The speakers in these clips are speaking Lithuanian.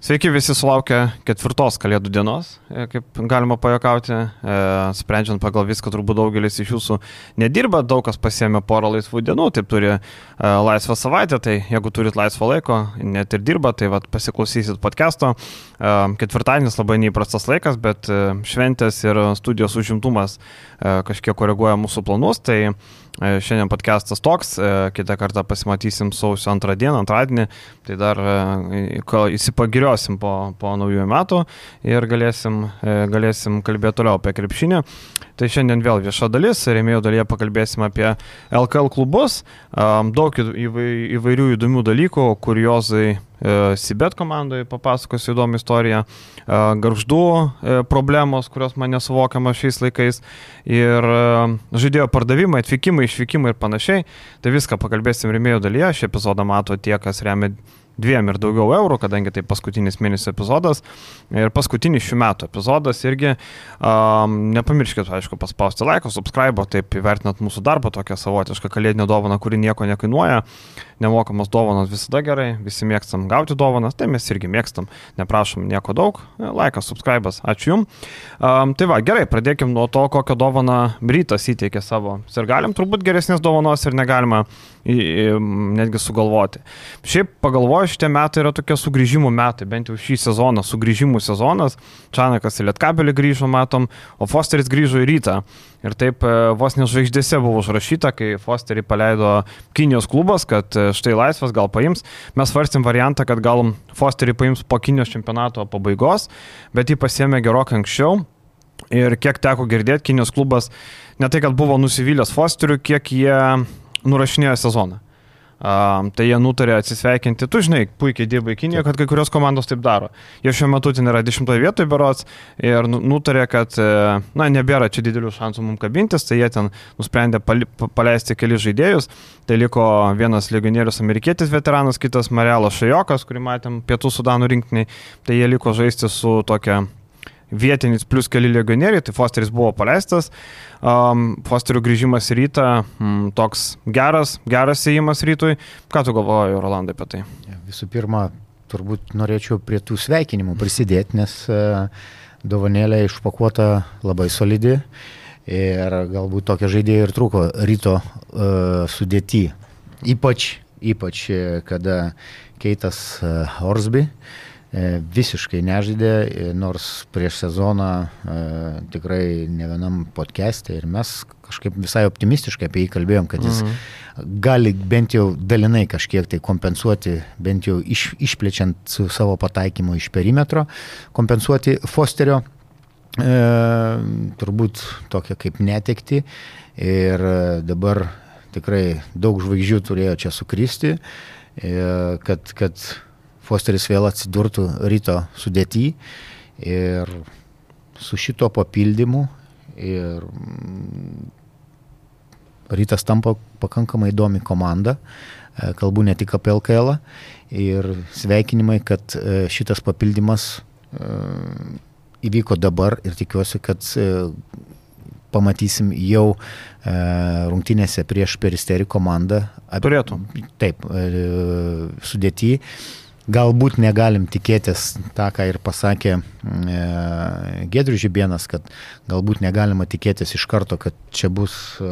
Sveiki visi sulaukę ketvirtos kalėdų dienos, e, kaip galima pajakauti. E, sprendžiant pagal viską, turbūt daugelis iš jūsų nedirba, daug kas pasiemė porą laisvų dienų, taip turi e, laisvą savaitę, tai jeigu turit laisvo laiko, net ir dirba, tai vat, pasiklausysit podcast'o. E, ketvirtadienis labai neįprastas laikas, bet e, šventės ir studijos užimtumas e, kažkiek koreguoja mūsų planus, tai šiandien podcastas toks, e, kitą kartą pasimatysim sausio antrą dieną, antradienį, tai dar e, įsipagiriu išviliosim po, po naujųjų metų ir galėsim, e, galėsim kalbėti toliau apie krepšinį. Tai šiandien vėl vieša dalis, rėmėjų dalyje pakalbėsim apie LKL klubus, daug įvairių įdomių dalykų, kuriozai e, Sibet komandoje papasakosiu įdomią istoriją, garždų problemos, kurios man nesuvokiama šiais laikais ir žaidėjo pardavimai, atvykimai, išvykimai ir panašiai. Tai viską pakalbėsim rėmėjų dalyje, šį epizodą mato tie, kas remia dviem ir daugiau eurų, kadangi tai paskutinis mėnesio epizodas. Ir paskutinis šių metų epizodas irgi, um, nepamirškit, aišku, paspausti laiką, subscribe, taip įvertinat mūsų darbą, tokią savotišką kalėdinę dovaną, kuri nieko nekainuoja. Nemokamos dovanos visada gerai, visi mėgstam gauti dovanas, tai mes irgi mėgstam, neprašom nieko daug. Laikas, subscribe, ačiū Jums. Um, tai va, gerai, pradėkim nuo to, kokią dovaną rytas įteikė savo. Ir galim turbūt geresnės dovanos ir negalima į, į, netgi sugalvoti. Šiaip pagalvoju, šitie metai yra tokie sugrįžimų metai, bent jau šį sezoną, sugrįžimų sezonas. Čanakas į Lietkabelį grįžo, matom, o Fosteris grįžo į rytą. Ir taip e, vos nežvaigždėse buvo užrašyta, kai Fosterį paleido Kinijos klubas, kad e, štai laisvas gal paims. Mes svarstėm variantą, kad gal Fosterį paims po Kinijos čempionato pabaigos, bet jį pasiemė gerokai anksčiau. Ir kiek teko girdėti, Kinijos klubas ne tai, kad buvo nusivylęs Fosteriu, kiek jie nurašinėjo sezoną. Um, tai jie nutarė atsisveikinti, tu žinai, puikiai dirba Kinijoje, kad kai kurios komandos taip daro. Jie šiuo metu ten yra dešimtoje vietoje berots ir nu, nutarė, kad, e, na, nebėra čia didelių šansų mums kabintis, tai jie ten nusprendė paleisti kelius žaidėjus. Tai liko vienas legionierius amerikietis veteranas, kitas Marelas Šajokas, kurį matėm Pietų Sudanų rinktiniai. Tai jie liko žaisti su tokia vietinis plus keli legionieriai, tai Fosteris buvo paleistas. Um, Fosterio grįžimas į rytą, mm, toks geras, geras įėjimas rytui. Ką tu galvoji, Rolandai, apie tai? Visų pirma, turbūt norėčiau prie tų sveikinimų prisidėti, nes uh, dovanėlė išpakuota labai solidi ir galbūt tokia žaidėja ir trūko ryto uh, sudėti. Ypač, ypač kada Keitas uh, Orsby uh, E, visiškai nežaidė, e, nors prieš sezoną e, tikrai ne vienam podcast'e ir mes kažkaip visai optimistiškai apie jį kalbėjom, kad jis mhm. gali bent jau dalinai kažkiek tai kompensuoti, bent jau iš, išplečiant su savo pataikymu iš perimetro, kompensuoti Fosterio e, turbūt tokia kaip netekti ir dabar tikrai daug žvaigždžių turėjo čia sukristi, e, kad, kad Fosteris vėl atsidurtų ryto sudėty ir su šito papildymu ir mm, rytas tampa pakankamai įdomi komanda, e, kalbu ne tik apie LKL ir sveikinimai, kad e, šitas papildymas e, įvyko dabar ir tikiuosi, kad pamatysim jau rungtynėse prieš peristerį komandą. Turėtų. Taip, sudėti Galbūt negalim tikėtis tą, ką ir pasakė e, Gedrius Žibienas, kad galbūt negalima tikėtis iš karto, kad čia bus e,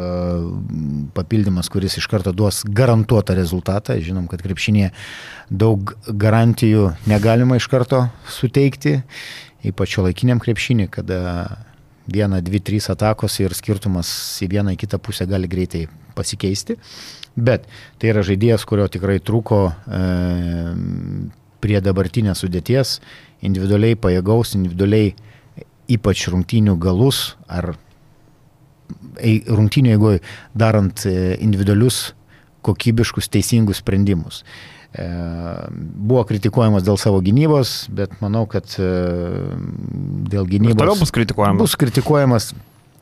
papildymas, kuris iš karto duos garantuotą rezultatą. Žinom, kad krepšinėje daug garantijų negalima iš karto suteikti, ypač šio laikiniam krepšinį, kada viena, dvi, trys atakos ir skirtumas į vieną, į kitą pusę gali greitai pasikeisti. Bet tai yra žaidėjas, kurio tikrai trūko e, prie dabartinės sudėties, individualiai pajėgaus, individualiai ypač rungtynių galus ar rungtynių eigoje darant e, individualius, kokybiškus, teisingus sprendimus. E, buvo kritikuojamas dėl savo gynybos, bet manau, kad e, dėl gynybos... Ir toliau bus kritikuojamas. Bus kritikuojamas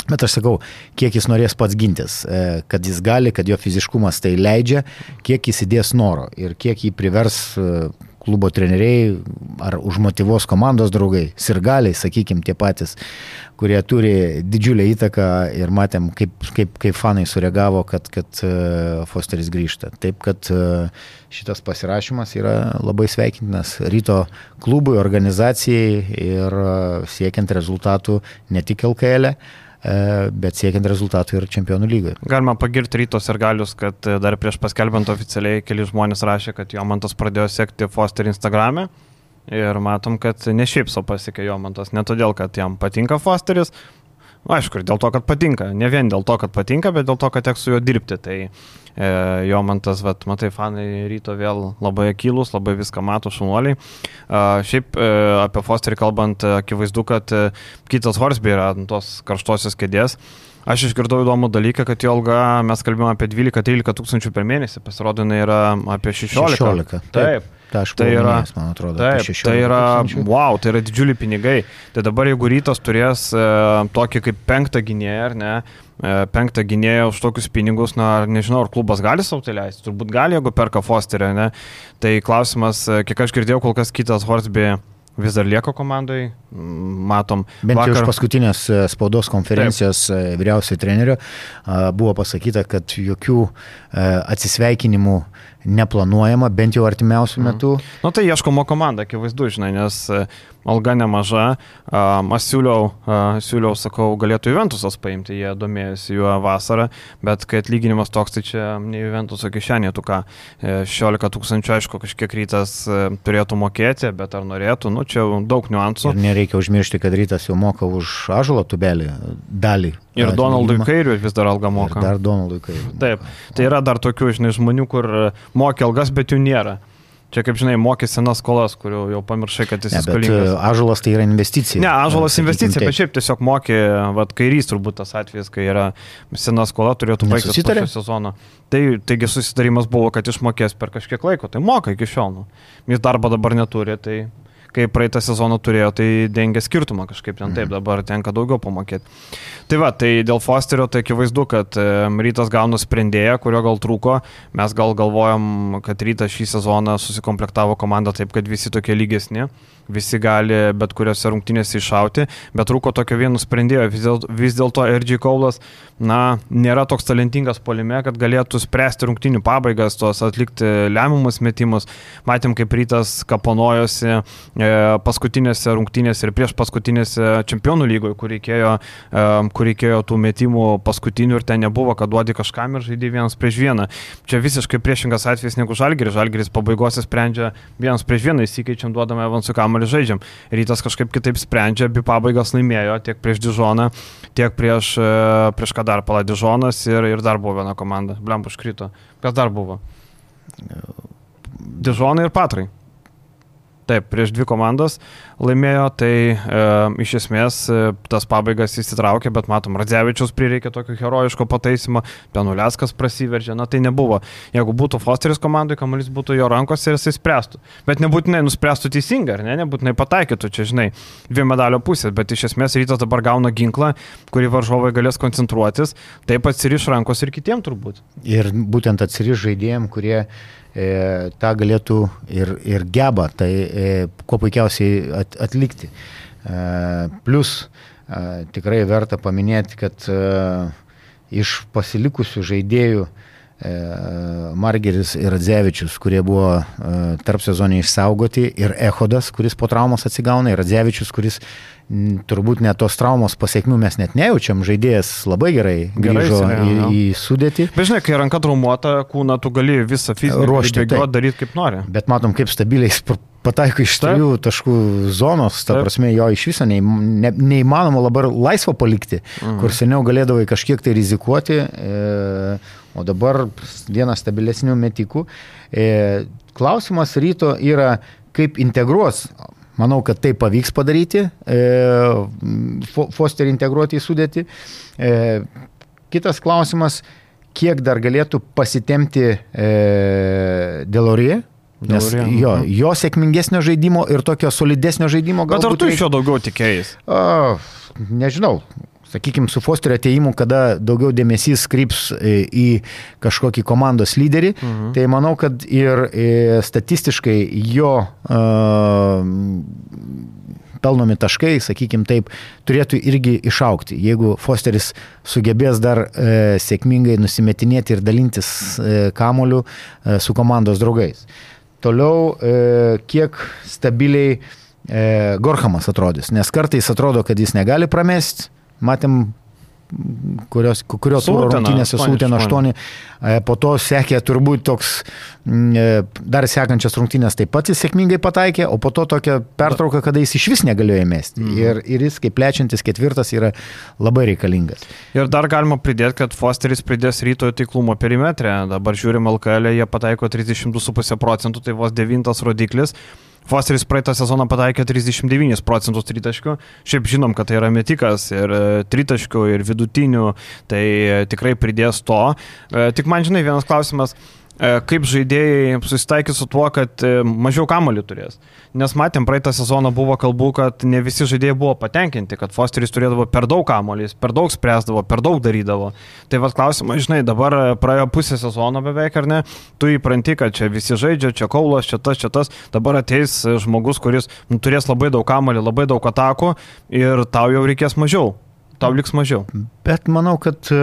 Bet aš sakau, kiek jis norės pats gintis, e, kad jis gali, kad jo fiziškumas tai leidžia, kiek jis įdės noro ir kiek jį privers e, klubo treneriai ar užmotivos komandos draugai, sirgaliai, sakykime, tie patys, kurie turi didžiulę įtaką ir matėm, kaip, kaip, kaip fanai sureagavo, kad, kad e, Fosteris grįžta. Taip, kad šitas pasirašymas yra labai sveikintinas ryto klubui, organizacijai ir siekiant rezultatų ne tik LKL, E, bet siekiant rezultatų ir čempionų lygoje. Galima pagirti rytos ir galius, kad e, dar prieš paskelbant oficialiai keli žmonės rašė, kad Jomantas pradėjo sekti Foster Instagram'e. Ir matom, kad ne šiaip savo pasiekė Jomantas, ne todėl, kad jam patinka Fosteris, aišku, ir dėl to, kad patinka, ne vien dėl to, kad patinka, bet dėl to, kad teks su juo dirbti. Tai E, jo man tas, vat, matai, fanai ryto vėl labai akylus, labai viską mato šunuoliai. Šiaip e, apie Fosterį kalbant, akivaizdu, kad e, kitas Horsby yra ant tos karštosios kėdės. Aš išgirdau įdomų dalyką, kad jo alga, mes kalbėjome apie 12-13 tūkstančių per mėnesį, pasirodo, jinai yra apie 16. 16. Taip. taip. Ta tai yra, minėjęs, man atrodo, taip, tai yra, wow, tai yra didžiuliai pinigai. Tai dabar jeigu rytas turės e, tokį kaip penktą gynėją, ar ne, e, penktą gynėją už tokius pinigus, na, nežinau, ar klubas gali savo tai leisti, turbūt gali, jeigu perka Fosterį, ne. Tai klausimas, e, kiek aš girdėjau, kol kas kitas Horsby vis dar lieka komandai, matom. Bent vakar... jau iš paskutinės e, spaudos konferencijos Taip. E, vyriausiojo trenerio buvo pasakyta, kad jokių e, atsisveikinimų neplanuojama, bent jau artimiausių mhm. metų. Na nu, tai ieškomo komanda, akivaizdu, žinai, nes alga nemaža. Aš siūliau, siūliau, sakau, galėtų Juventusas paimti, jie domėjosi juo vasarą, bet kai atlyginimas toks, tai čia ne Juventuso kišenė, tu ką, 16 tūkstančių, aišku, kažkiek rytas turėtų mokėti, bet ar norėtų, nu čia daug niuansų. Ir nereikia užmiršti, kad rytas jau moka už ažulo tubelį dalį. Ir Donaldui Kairiui vis dar algą moka. Ir dar Donaldui Kairiui. Taip, tai yra dar tokių, žinai, žmonių, kur mokia algas, bet jų nėra. Čia, kaip žinai, mokė senas skolas, kurių jau pamiršai, kad jis skolingas. E, Ažulas tai yra investicija. Ne, Ažulas investicija, bet šiaip tiesiog mokė, vad kairys turbūt tas atvejis, kai yra sena skola, turėtų baigti šio sezono. Tai, taigi susitarimas buvo, kad išmokės per kažkiek laiko, tai moka iki šiol. Nu. Jis darbo dabar neturi, tai kai praeitą sezoną turėjo, tai dengia skirtumą kažkaip ten taip, mhm. dabar tenka daugiau pamokėti. Tai va, tai dėl Fosterio tai akivaizdu, kad rytas gauna sprendėją, kurio gal trūko, mes gal galvojam, kad rytas šį sezoną susikomplektavo komandą taip, kad visi tokie lygesni visi gali bet kuriuose rungtynėse iššauti, bet trūko tokio vieno sprendėjo. Vis dėlto dėl RG Kaulas, na, nėra toks talentingas polime, kad galėtų spręsti rungtynių pabaigas, tuos atlikti lemiamus metimus. Matėm, kaip rytas kaponojosi e, paskutinėse rungtynėse ir prieš paskutinėse čempionų lygoje, kur reikėjo, e, kur reikėjo tų metimų paskutinių ir ten nebuvo, kad duodi kažkam ir žaidži vienas prieš vieną. Čia visiškai priešingas atvejis negu Žalgeris. Žalgeris pabaigose sprendžia vienas prieš vieną, įsikeičiam, duodame Evansui kamuolį žaidžiam. Rytas kažkaip kitaip sprendžia, abi pabaigas laimėjo tiek prieš Dižoną, tiek prieš, e, prieš ką dar pala Dižonas ir, ir dar buvo viena komanda. Blem užkrito. Kas dar buvo? Dižonai ir Patrai. Taip, prieš dvi komandas laimėjo, tai e, iš esmės e, tas pabaigas įsitraukė, bet matom, Radzevičius prireikė tokio herojiško pataisimo, Penuleskas prasiveržė, na tai nebuvo. Jeigu būtų Fosteris komandai, kamuolys būtų jo rankose ir jisai spręstų. Bet nebūtinai nuspręstų teisingai, ar ne, nebūtinai pataikytų, čia žinai, dvi medalio pusės, bet iš esmės rytas dabar gauna ginklą, kurį varžovai galės koncentruotis, taip atsiriš rankos ir kitiem turbūt. Ir būtent atsiriš žaidėjim, kurie tą galėtų ir, ir geba tai e, kuo puikiausiai at, atlikti. E, plus e, tikrai verta paminėti, kad e, iš pasilikusių žaidėjų e, Margeris ir Radzevičius, kurie buvo e, tarp sezonį išsaugoti, ir Ehodas, kuris po traumos atsigauna, ir Radzevičius, kuris turbūt net tos traumos pasiekmių mes net nejaučiam, žaidėjas labai gerai grįžo gerai, į, į sudėtį. Bet žinai, kai ranka traumuota, kūną tu gali visą fizinį ruoštį daryti kaip nori. Bet matom, kaip stabiliai pataiko iš trijų taškų zonos, ta Taip. prasme, jo iš viso nei, ne, neįmanoma labai laisvo palikti, mhm. kur seniau galėdavai kažkiek tai rizikuoti, e, o dabar vienas stabilesnių metikų. E, klausimas ryto yra, kaip integruos Manau, kad tai pavyks padaryti, e, Fosterį integruoti į sudėtį. E, kitas klausimas, kiek dar galėtų pasitemti e, Delorie, Nes jo, jo sėkmingesnio žaidimo ir tokio solidesnio žaidimo galbūt. Bet ar tu iš jo daugiau tikėjai? Nežinau. Sakykime, su Fosterio ateimu, kada daugiau dėmesys kryps e, į kažkokį komandos lyderį, mhm. tai manau, kad ir e, statistiškai jo uh, pelnomi taškai, sakykime taip, turėtų irgi išaukti. Jeigu Fosteris sugebės dar e, sėkmingai nusimetinėti ir dalintis e, kamoliu e, su komandos draugais. Toliau, e, kiek stabiliai e, Gorhamas atrodys, nes kartais atrodo, kad jis negali pramesti, matėm kurios, kurios rungtynėse Sūtėn 8, po to sekė turbūt toks, e, dar sekančias rungtynės taip pat jis sėkmingai pataikė, o po to tokia pertrauka, kada jis iš vis negalėjo įmesti. Mhm. Ir, ir jis kaip plečiantis ketvirtas yra labai reikalingas. Ir dar galima pridėti, kad Fosteris pridės ryto tiklumo perimetrę, dabar žiūrim LKL, jie pataiko 32,5 procentų, tai vos devintas rodiklis. Fosteris praeitą sezoną pataikė 39 procentus tritaškių. Šiaip žinom, kad tai yra metikas ir e, tritaškių, ir vidutinių, tai e, tikrai pridės to. E, tik man žinai vienas klausimas. E, kaip žaidėjai susitaikys su tuo, kad e, mažiau kamolių turės. Nes matėm, praeitą sezoną buvo kalbų, kad ne visi žaidėjai buvo patenkinti, kad Fosteris turėdavo per daug kamolys, per daug spręsdavo, per daug darydavo. Tai vad klausimas, žinai, dabar praėjo pusę sezono beveik, ar ne, tu įpranti, kad čia visi žaidžia, čia kaulas, čia tas, čia tas, dabar ateis žmogus, kuris nu, turės labai daug kamolių, labai daug atakų ir tau jau reikės mažiau tau liks mažiau. Bet manau, kad e,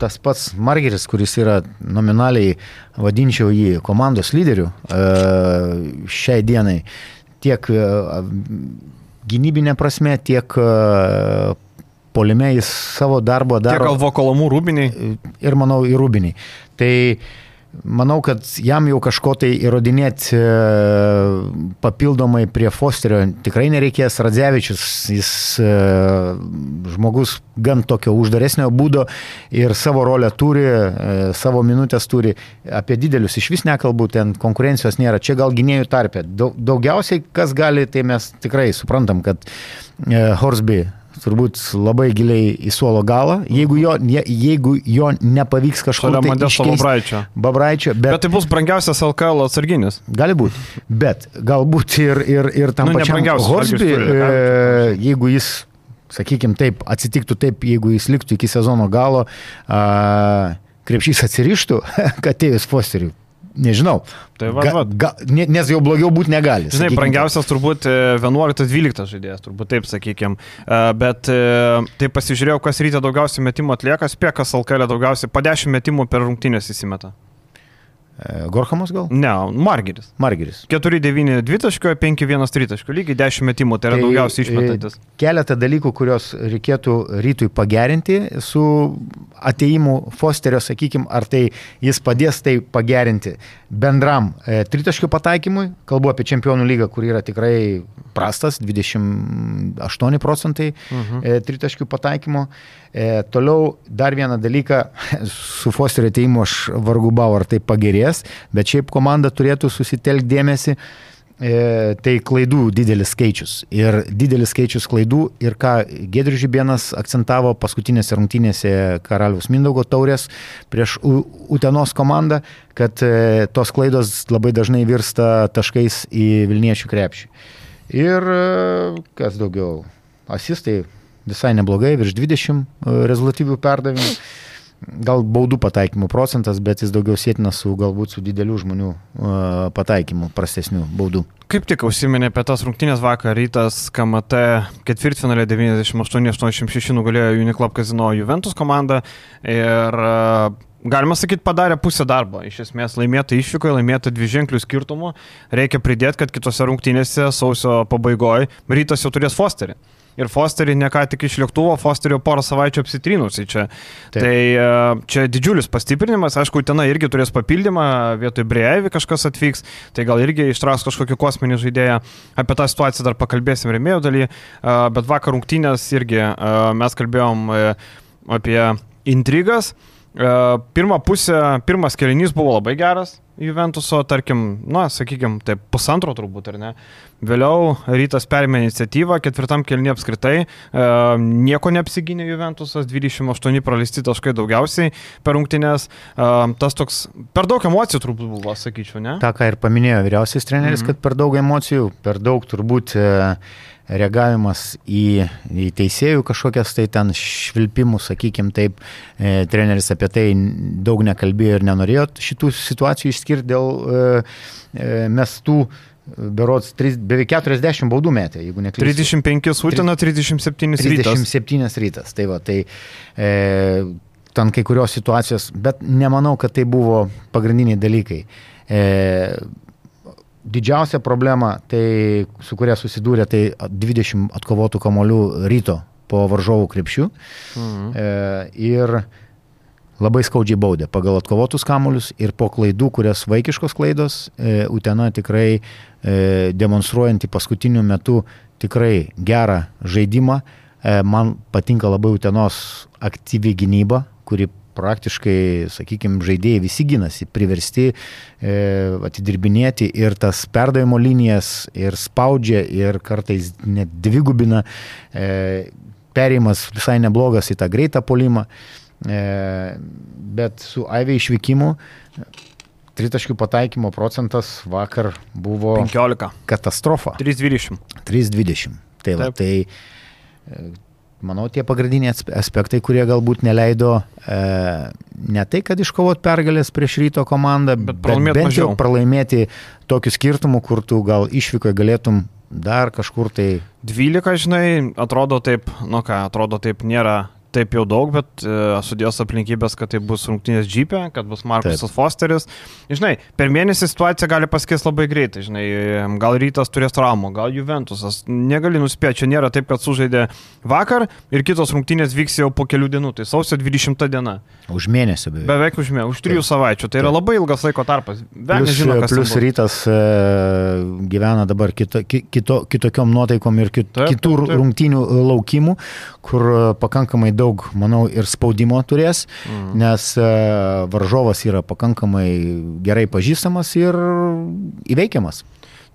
tas pats Margeris, kuris yra nominaliai, vadinčiau jį komandos lyderiu e, šiai dienai, tiek e, gynybinė prasme, tiek polime jis savo darbo daro. Tiek galvo kolomų rūbiniai. Ir manau, ir rūbiniai. Tai Manau, kad jam jau kažko tai įrodinėti e, papildomai prie Fosterio tikrai nereikės. Radzevičius, jis e, žmogus gan tokio uždaresnio būdo ir savo rolę turi, e, savo minutės turi. Apie didelius iš vis nekalbu, ten konkurencijos nėra. Čia gal gynėjų tarpė. Daugiausiai, kas gali, tai mes tikrai suprantam, kad Horsby turbūt labai giliai į suolo galą. Jeigu jo, jeigu jo nepavyks kažko tai Modesto Babraičio. Babraičio bet, bet tai bus brangiausias LKL atsarginis. Gali būti. Bet galbūt ir, ir, ir tam nu, pačiam Horsby, e, jeigu jis, sakykime taip, atsitiktų taip, jeigu jis liktų iki sezono galo, a, krepšys atsirištų, kad atėjus Fosteriui nežinau. Tai va, va. Ga, ga, nes jau blogiau būti negali. Žinai, brangiausias turbūt 11-12 e, žaidėjas, turbūt taip sakykime. Bet e, tai pasižiūrėjau, kas ryte daugiausiai metimų atlieka, spėkas Alkelė daugiausiai, po 10 metimų per rungtynės įsimeta. E, Gorhamas gal? Ne, Margeris. Margeris. 4-9 dvitaškio, 5-1 tritaškio, lygiai 10 metimų, tai yra tai, daugiausiai e, išmetantis. Keletą dalykų, kuriuos reikėtų rytui pagerinti su ateimu Fosterio, sakykime, ar tai jis padės tai pagerinti bendram e, tritaškio pataikymui, kalbu apie čempionų lygą, kur yra tikrai prastas, 28 procentai mhm. e, tritaškių pataikymo. E, toliau dar vieną dalyką, su Fosterio ateimu aš vargu bau, ar tai pagerės, bet šiaip komanda turėtų susitelkti dėmesį e, tai klaidų didelis skaičius. Ir didelis skaičius klaidų ir ką Gedrius Žibienas akcentavo paskutinėse rungtynėse Karaliaus Mindaugo taurės prieš Utenos komandą, kad e, tos klaidos labai dažnai virsta taškais į Vilniečių krepšį. Ir e, kas daugiau, asistai visai neblogai, virš 20 e, rezultatyvių perdavimų. Gal baudų pataikymų procentas, bet jis daugiau sėtina su galbūt su didelių žmonių pataikymu, prastesnių baudų. Kaip tik užsiminė apie tas rungtynės vakar, rytas KMT ketvirtfinalė 98-86 nugalėjo Uniclub Casino Juventus komandą ir galima sakyti, padarė pusę darbo. Iš esmės laimėta išvykoje, laimėta dvi ženklių skirtumų. Reikia pridėti, kad kitose rungtynėse sausio pabaigoje rytas jau turės Fosterį ir Fosterį ne ką tik iš lėktuvo, Fosterio porą savaičių apsitrinusi čia. Taip. Tai e, čia didžiulis pastiprinimas, aišku, ten irgi turės papildymą, vietoj Breivį kažkas atvyks, tai gal irgi ištrauks kažkokį kosminį žaidėją. Apie tą situaciją dar pakalbėsim remėjo daly, e, bet vakar rungtynės irgi e, mes kalbėjom apie intrigas. Pirmą pusę, pirmas kelinys buvo labai geras, Juventuso, tarkim, na, sakykime, taip pusantro turbūt, ar ne. Vėliau rytas perėmė iniciatyvą, ketvirtam kelnie apskritai, e, nieko neapsigynė Juventusas, 28 praleisti taškai daugiausiai per rungtynės. E, tas toks, per daug emocijų turbūt buvo, sakyčiau, ne? Ta, ką ir paminėjo vyriausias treneris, mhm. kad per daug emocijų, per daug turbūt e, reagavimas į, į teisėjų kažkokias tai ten švilpimus, sakykim taip, e, treneris apie tai daug nekalbėjo ir nenorėjo šitų situacijų išskirti dėl e, e, mestų berods 3, beveik 40 baudų metė, jeigu neklystu. 35 Utina, 37 rytas. 37 rytas, tai va, tai e, ten kai kurios situacijos, bet nemanau, kad tai buvo pagrindiniai dalykai. E, didžiausia problema, tai, su kuria susidūrė, tai 20 atkovotų kamolių ryto po varžovų krepšių. Mhm. E, ir labai skaudžiai baudė pagal atkovotus kamolius ir po klaidų, kurias vaikiškos klaidos, e, Utena tikrai e, demonstruojanti paskutiniu metu tikrai gerą žaidimą. E, man patinka labai Utenos aktyvi gynyba, kuri praktiškai, sakykime, žaidėjai visi ginasi, priversti e, atidirbinėti ir tas perdavimo linijas ir spaudžia ir kartais net dvigubina. E, perėjimas visai neblogas į tą greitą polimą, e, bet su Aivė išvykimu tritaškių pataikymo procentas vakar buvo 15. katastrofa. 320. 320. Tai, va, tai e, manau, tie pagrindiniai aspektai, kurie galbūt neleido e, ne tai, kad iškovot pergalės prieš ryto komandą, bet, bet bent mažiau. jau pralaimėti tokiu skirtumu, kur tu gal išvykoje galėtum dar kažkur tai. 12, žinai, atrodo taip, nu ką, atrodo taip nėra taip jau daug, bet e, sudėjos aplinkybės, kad tai bus rungtynės džipė, kad bus Markusas taip. Fosteris. Žinai, per mėnesį situacija gali pasikeisti labai greitai. Žinai, gal rytas turės traumą, gal Juventusas. Negali nuspėti, čia nėra taip, kad sužaidė vakar ir kitos rungtynės vyks jau po kelių dienų. Tai sausio 20 diena. Už mėnesį beveik. Beveik už mėnesį, už trijų taip. savaičių. Tai yra taip. labai ilgas laiko tarpas. Plus, žino, plus rytas e, gyvena dabar kito, kito, kitokiom nuotaikom ir kit, taip, kitų taip, taip. rungtynių laukimų, kur e, pakankamai daug, manau, ir spaudimo turės, mm. nes e, varžovas yra pakankamai gerai pažįstamas ir įveikiamas.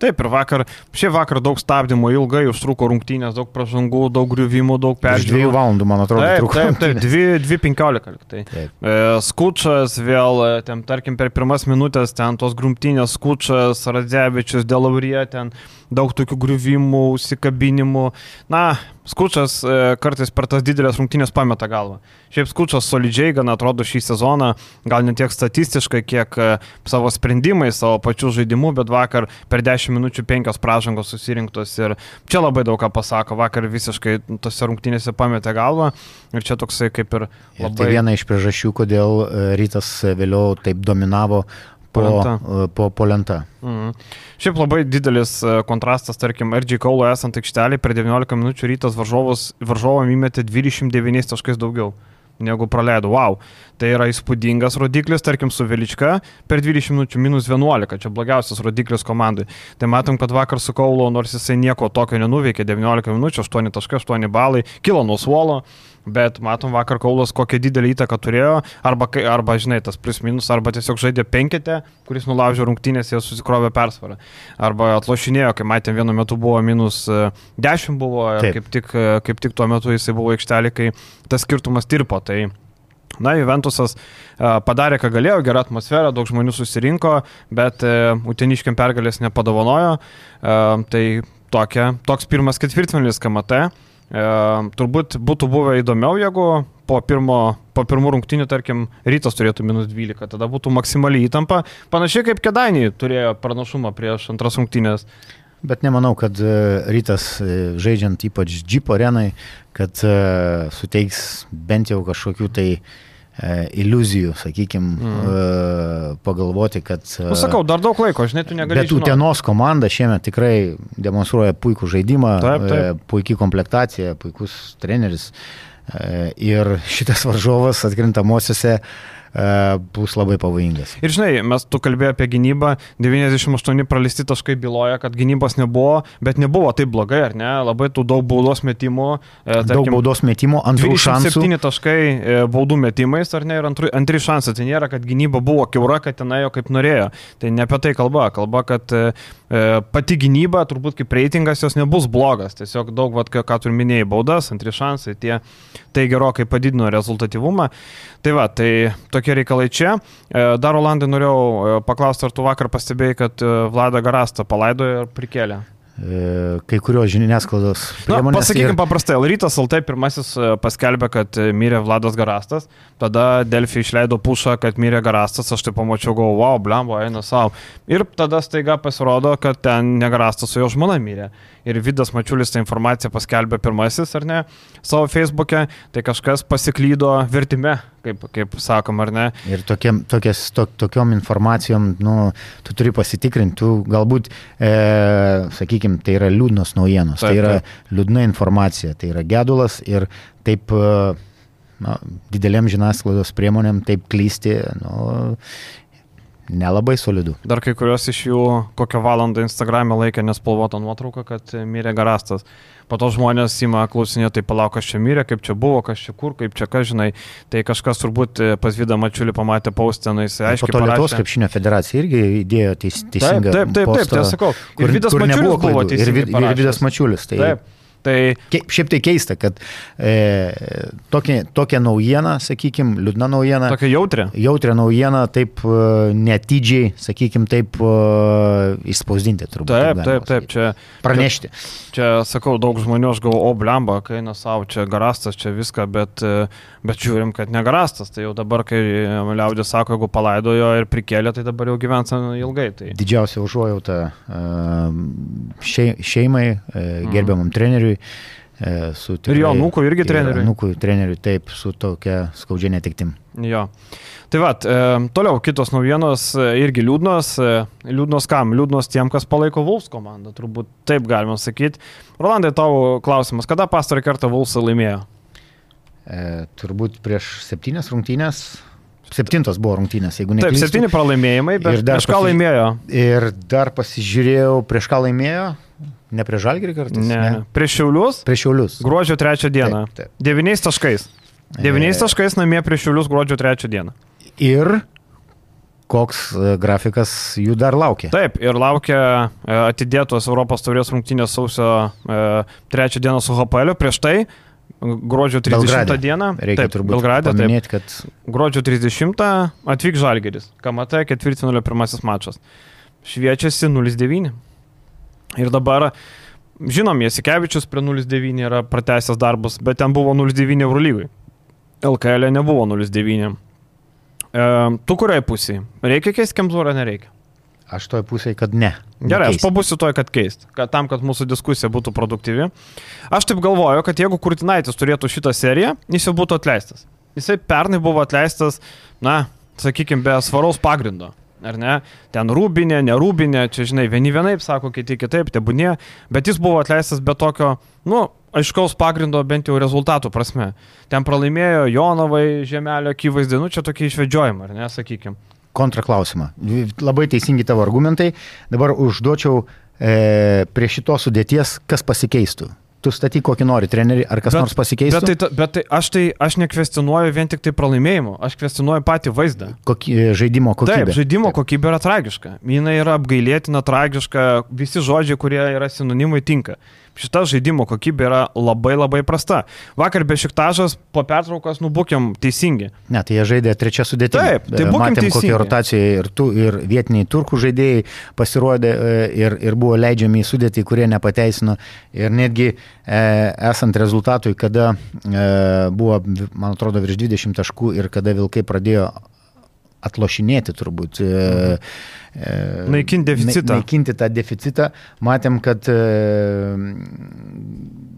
Taip, ir vakar, šiaip vakar daug stabdymų, ilgai užtruko rungtynės, daug pražangų, daug griuvimų, daug peržiūrų. Dviejų valandų, man atrodo, taip, truko. Taip, taip, dvi, dvi penkiolika. Tai. Taip. E, skučas vėl, e, ten, tarkim, per pirmas minutės ten tos grumtynės, skučas, Radzevičius, Delaurė, ten daug tokių griuvimų, užsikabinimų. Na, Skučas e, kartais per tas didelės rungtynės pameta galvą. Šiaip Skučas solidžiai gan atrodo šį sezoną, gal ne tiek statistiškai, kiek e, savo sprendimais, savo pačių žaidimų, bet vakar per 10 minučių 5 pražangos susirinktos ir čia labai daug ką pasako. Vakar visiškai tose rungtynėse pametė galvą ir čia toksai kaip ir labai... Ir tai viena iš priežasčių, kodėl e, rytas vėliau taip dominavo polenta. Po, po, po lenta. Mhm. Šiaip labai didelis e, kontrastas, tarkim, RG Kaulo esant aikštelį per 19 minučių rytas varžovam įmetė 29 taškais daugiau negu praleido. Wow, tai yra įspūdingas rodiklis, tarkim, su Vilička per 20 minučių minus 11, čia blogiausias rodiklis komandai. Tai matom, kad vakar su Kaulo, nors jisai nieko tokio nenuveikė, 19 minučių, 8.8 balai, kilo nuo suolo bet matom vakar Kaulas kokią didelį įtaką turėjo, arba, arba žinai, tas plus minus, arba tiesiog žaidė penketę, kuris nulaužė rungtynės, jie susikrovė persvarą, arba atlošinėjo, kai matėm vienu metu buvo minus 10 e, buvo, kaip tik, e, kaip tik tuo metu jisai buvo aikštelė, kai tas skirtumas tirpo. Tai Na, Juventusas uh, padarė, ką galėjo, gerą atmosferą, daug žmonių susirinko, bet uteniškiam pergalės nepadovanojo. Tai tokia, toks pirmas ketvirtfinalis KMT. E, turbūt būtų buvę įdomiau, jeigu po, pirmo, po pirmų rungtinių, tarkim, rytas turėtų minus 12, tada būtų maksimali įtampa, panašiai kaip Kedainiai turėjo pranašumą prieš antras rungtinės. Bet nemanau, kad e, rytas e, žaidžiant ypač Jeep arenai, kad uh, suteiks bent jau kažkokių tai uh, E, iliuzijų, sakykime, mm. pagalvoti, kad... Nu, sakau, dar daug laiko, žinai, tu negali. Bet Utenos komanda šiemet tikrai demonstruoja puikų žaidimą, taip, taip. E, puikiai komplektacija, puikus treneris. Ir šitas varžovas atkrintamosiose E, bus labai pavojingas. Ir žinai, mes tu kalbėjai apie gynybą, 98 pralisti taškai byloja, kad gynybos nebuvo, bet nebuvo taip blogai, ar ne? Labai tų daug baudos metimų. E, tarkim, daug baudos metimų, antrų šansų. 7 taškai e, baudų metimais, ar ne? Ir antri, antri šansai. Tai nėra, kad gynyba buvo keura, kad ten ėjo kaip norėjo. Tai ne apie tai kalba. Kalba, kad pati gynyba, turbūt kaip reitingas jos nebus blogas. Tiesiog daug, vat, ką tu minėjai, baudas, antri šansai, tie, tai gerokai padidino rezultatyvumą. Tai va, tai tokie reikalai čia. E, dar Olandai norėjau paklausti, ar tu vakar pastebėjai, kad Vladą Garastą palaidojo ir prikėlė. E, kai kurios žiniasklaidos. Na, pasakykime ir... paprastai, Rytas LT pirmasis e, paskelbė, kad e, mirė Vladas Garastas, tada Delfi išleido pušą, kad mirė Garastas, aš tai pamačiau, galvoju, wow, blembo, eina savo. Ir tada staiga pasirodo, kad ten ne Garastas, o jo žmona mirė ir Vidas Mačiulis tą informaciją paskelbė pirmasis, ar ne, savo Facebook'e, tai kažkas pasiklydo vertime, kaip, kaip sakom, ar ne. Ir tokiem, tokias, to, tokiom informacijom, nu, tu turi pasitikrinti, tu galbūt, e, sakykime, tai yra liūdnos naujienos, taip, tai yra taip. liūdna informacija, tai yra gedulas ir taip... E, na, didelėm žiniasklaidos priemonėm taip klysti, nu, Nelabai solidu. Dar kai kurios iš jų kokią valandą Instagram'e laikė nespalvotą nuotrauką, kad mirė garastas. Po to žmonės įma klausinė, tai palauk, kas čia mirė, kaip čia buvo, kas čia kur, kaip čia, ką žinai. Tai kažkas turbūt pas Vydą Mačiulį pamatė paustą, jis aiškiai. Po to Lietuvos krepšinio federacija irgi įdėjo teis, teisingą. Taip, taip, taip, taip, tai sakau. Ir Vydas Mačiulis buvo teisingai. Ir, ir Vydas Mačiulis. Tai... Taip. Tai... Šiaip tai keista, kad e, tokia, tokia naujiena, sakykime, liūdna naujiena. Tokia jautri. Jautri naujiena, taip e, netidžiai, sakykime, taip e, išspausdinti turbūt. Taip, taip, taip, čia. Pranešti. Čia, čia sakau, daug žmonių, aš galvoju, o blemba, kai eina savo, čia garastas, čia viską, bet, e, bet žiūrim, kad negarastas. Tai jau dabar, kai liaudė sako, jeigu palaidojo ir prikėlė, tai dabar jau gyvens ilgai. Tai... Didžiausia užuojauta šeimai, gerbiamam mm. treneriui treneriui. E, tikrai, ir jo nukų irgi treneriui. Nukų treneriui, taip, su tokia skaudžia netiktim. Jo. Tai va, e, toliau kitos naujienos e, irgi liūdnos. E, liūdnos kam? Liūdnos tiem, kas palaiko Vulfs komandą, turbūt taip galima sakyti. Rolandai, tavo klausimas, kada pastarą kartą Vulfs laimėjo? E, turbūt prieš septynės rungtynės. Septintos buvo rungtynės, jeigu ne. Taip, septyni pralaimėjimai, bet prieš ką laimėjo? Ir dar pasižiūrėjau, prieš ką laimėjo. Ne prie Žalgirį kartais? Ne. ne. Prieš Šiaulius? Prieš Šiaulius. Gruodžio trečią dieną. Taip, taip. Devyniais taškais. Devyniais e... taškais namie prieš Šiaulius gruodžio trečią dieną. Ir koks e, grafikas jų dar laukia. Taip, ir laukia e, atidėtos Europos taurės rungtynės sausio e, trečią dieną su HPL, prieš tai gruodžio 30 Belgrade. dieną. Reikia taip, turbūt Belgrade, paminėti, kad... Gruodžio 30 atvyks Žalgeris. KMT ketvirtinulio pirmasis mačas. Šviečiasi 0-9. Ir dabar, žinom, Jasikevičius prie 0,9 yra pratęsęs darbus, bet ten buvo 0,9 Eurolygui. LKL e nebuvo 0,9. E, tu kuriai pusiai? Reikia keisti Kemzūrą, nereikia? Aš toj pusėje, kad ne. Gerai, aš pabūsiu toj, kad keist, kad tam, kad mūsų diskusija būtų produktyvi. Aš taip galvoju, kad jeigu Kurtinaitis turėtų šitą seriją, jis jau būtų atleistas. Jisai pernai buvo atleistas, na, sakykime, be svaraus pagrindo ar ne? Ten rūbinė, nerūbinė, čia žinai, vieni vienaip sako, kiti kitaip, tebūnė, bet jis buvo atleistas be tokio, nu, aiškaus pagrindo bent jau rezultatų prasme. Ten pralaimėjo Jonovai, Žemelio akivaizdė, nu čia tokie išvedžiojimai, ar ne, sakykime. Kontraklausimą. Labai teisingi tavo argumentai. Dabar užduočiau e, prie šitos sudėties, kas pasikeistų tu statyk kokį nori trenerį, ar kas bet, nors pasikeistų. Bet, tai, bet tai aš tai aš nekvestinuoju vien tik tai pralaimėjimo, aš kvestinuoju patį vaizdą. Koky, žaidimo kokybė. Taip, žaidimo Taip. kokybė yra tragiška. Jis yra apgailėtina, tragiška, visi žodžiai, kurie yra sinonimai, tinka šita žaidimo kokybė yra labai labai prasta. Vakar be šiktažas po pertraukos nubūkiam teisingi. Ne, tai jie žaidė trečią sudėtį. Taip, tai būkim matėm, kokia rotacija ir, tu, ir vietiniai turkų žaidėjai pasirodė e, ir, ir buvo leidžiami į sudėtį, kurie nepateisino. Ir netgi e, esant rezultatui, kada e, buvo, man atrodo, virš 20 taškų ir kada Vilkai pradėjo atlošinėti turbūt. Mhm. Naikinti deficitą. Naikinti tą deficitą. Matėm, kad e,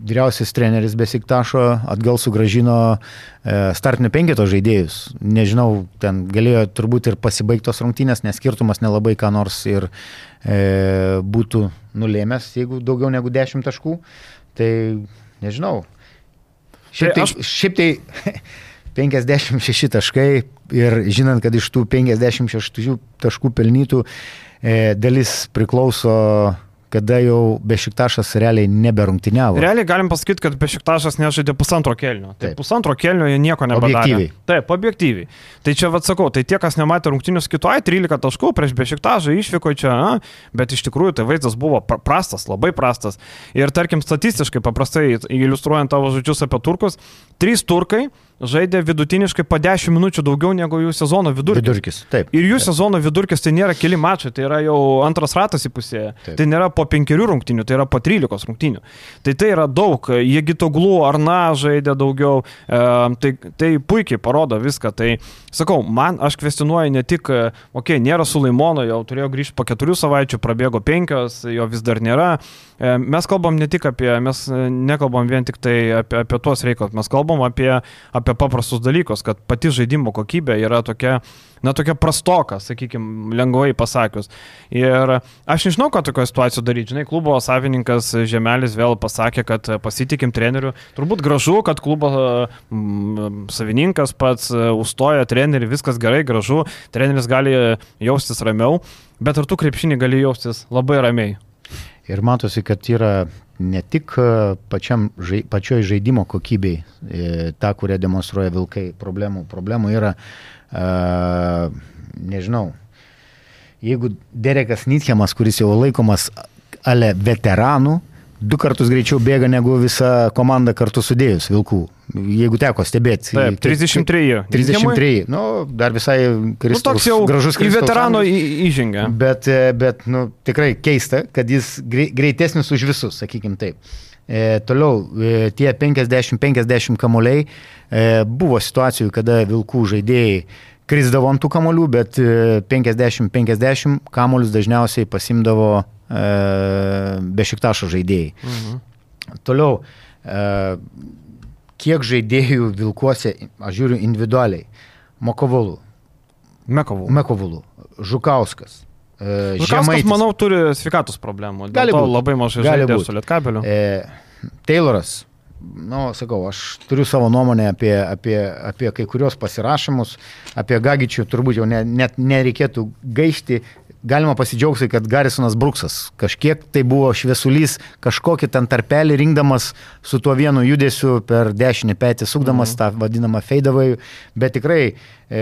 vyriausias treneris Besiktašo atgal sugražino e, startinio penketo žaidėjus. Nežinau, ten galėjo turbūt ir pasibaigtos rungtynės, nes skirtumas nelabai ką nors ir e, būtų nulėmęs, jeigu daugiau negu 10 taškų. Tai nežinau. Šiaip tai, tai, aš... šiaip tai 56 taškai ir žinant, kad iš tų 56 taškų pelnytų e, dalis priklauso kada jau Bešiktašas realiai neberungtiniavo. Realiai galim pasakyti, kad Bešiktašas nežaidė pusantro kelnio. Tai Taip. pusantro kelnio jie nieko nepadarė. Objektyviai. Taip, objektyviai. Tai čia vad sakau, tai tie, kas nematė rungtinių kitų, ai 13 taškų prieš Bešiktažą išvyko čia, a, bet iš tikrųjų tai vaizdas buvo pra- prastas, labai prastas. Ir tarkim, statistiškai paprastai, iliustruojant tavo žodžius apie turkus, trys turkai žaidė vidutiniškai po 10 minučių daugiau negu jų sezono vidurkis. Vidurkis, taip. Ir jų sezono vidurkis tai nėra keli mačai, tai yra jau antras ratas įpusėję. Taip. Tai nėra po penkerių rungtinių, tai yra po trylikos rungtinių. Tai tai yra daug. Jie gitoglų ar na žaidė daugiau. E, tai, tai puikiai parodo viską. Tai sakau, man aš kvestionuoju ne tik, okei, okay, nėra Sulaimono, jau turėjo grįžti po keturių savaičių, prabėgo penkios, jo vis dar nėra. E, mes kalbam ne tik apie, mes e, nekalbam vien tik tai apie, apie tuos reikalus, mes kalbam apie, apie paprastus dalykus, kad pati žaidimo kokybė yra tokia, na, tokia prastoka, sakykime, lengvai pasakius. Ir aš nežinau, ką tokio situacijų daryti. Žinai, klubo savininkas Žemelis vėl pasakė, kad pasitikim treneriu. Turbūt gražu, kad klubo mm, savininkas pats užstoja trenerių, viskas gerai, gražu, treneris gali jaustis ramiau, bet ar tu krepšinį gali jaustis labai ramiai? Ir matosi, kad yra ne tik e, pačiam, žai, pačioj žaidimo kokybei, e, ta, kurią demonstruoja Vilkai, problemų. Problemų yra, uh, nežinau, jeigu Derekas Nitchemas, kuris jau laikomas ale veteranų, du kartus greičiau bėga negu visa komanda kartu sudėjus Vilkų. Jeigu teko stebėti. Taip, 33. 33. Nu, dar visai Nu, Kristaus, toks jau gražus į Kristaus veterano į- įžengė. Bet, e, bet nu, tikrai keista, kad jis grei- greitesnis už visus, sakykim taip. E, toliau, e, tie 50-50 kamuoliai, e, buvo situacijų, kada Vilkų žaidėjai krisdavo ant tų kamuolių, bet e, 50-50 kamuolius dažniausiai pasimdavo e, bešiktašo žaidėjai. Mhm. Toliau, e, kiek žaidėjų Vilkuose, aš žiūriu individualiai, Mokovolų, Mekovų. Mekovulų, Žukauskas. e, Žemaitis, Žemaitis. manau, turi sveikatos problemų. Dėl Gali to būt. labai mažai žaidė su Lietkabeliu. E, Tayloras, nu, sakau, aš turiu savo nuomonę apie, apie, apie kai kurios pasirašymus, apie Gagičių turbūt jau ne, net nereikėtų gaišti. Galima pasidžiaugti, kad Garisonas Bruksas kažkiek tai buvo šviesulys, kažkokį ten tarpelį rinkdamas su tuo vienu judesiu per dešinį petį, sukdamas mhm. tą vadinamą feidavai, bet tikrai, e,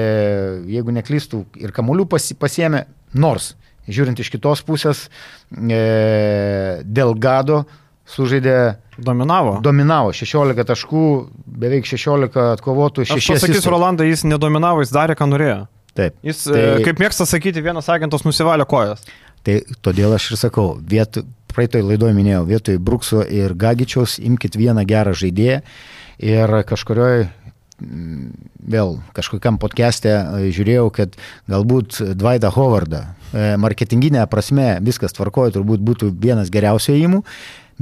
jeigu neklystų, ir kamuolių pasi, pasiemė, nors, žiūrint iš kitos pusės, e, Delgado sužaidė Dominavo. Dominavo 16 taškų, beveik 16 atkovotų, Aš 6 pasakysiu, Rolandai, jis nedominavo, jis darė, ką norėjo. Taip. Jis, Tai- tai... kaip mėgsta sakyti, vienas agentas nusivalė kojas. Tai todėl aš ir sakau, vietoj, praeitoj laidoje minėjau, vietoj Brukso ir Gagičiaus imkite vieną gerą žaidėją ir kažkurioj mm, vėl kažkokiam podcast'e e, žiūrėjau, kad galbūt Dvaidą Hovardą e, marketinginė prasme viskas tvarkoja, turbūt būtų vienas geriausių įimų,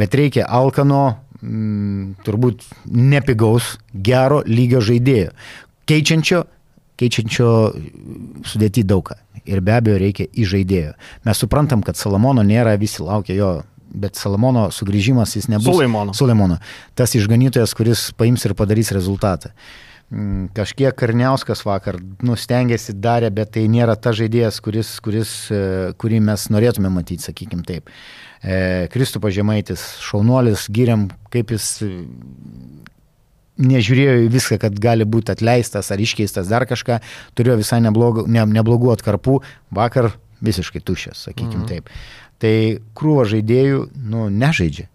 bet reikia Alkano mm, turbūt nepigaus, gero lygio žaidėjo, keičiančio, keičiančio sudėti daugą. Ir be abejo reikia į žaidėjo. Mes suprantam, kad Salamono nėra, visi laukia jo, bet Salamono sugrįžimas jis nebus. Sulaimono. Sulaimono. Tas išganytojas, kuris paims ir padarys rezultatą. Mm, Kažkiek Karniauskas vakar nustengėsi, darė, bet tai nėra ta žaidėjas, kuris, kuris, e, kurį mes norėtume matyti, sakykim taip. E, Kristupas Žemaitis, šaunuolis, giriam, kaip jis e, nežiūrėjo į viską, kad gali būti atleistas ar iškeistas dar kažką, turėjo visai neblogų, ne, neblogų atkarpų, vakar visiškai tušęs, sakykim mhm. taip. Tai krūva žaidėjų, nu, nežaidžia.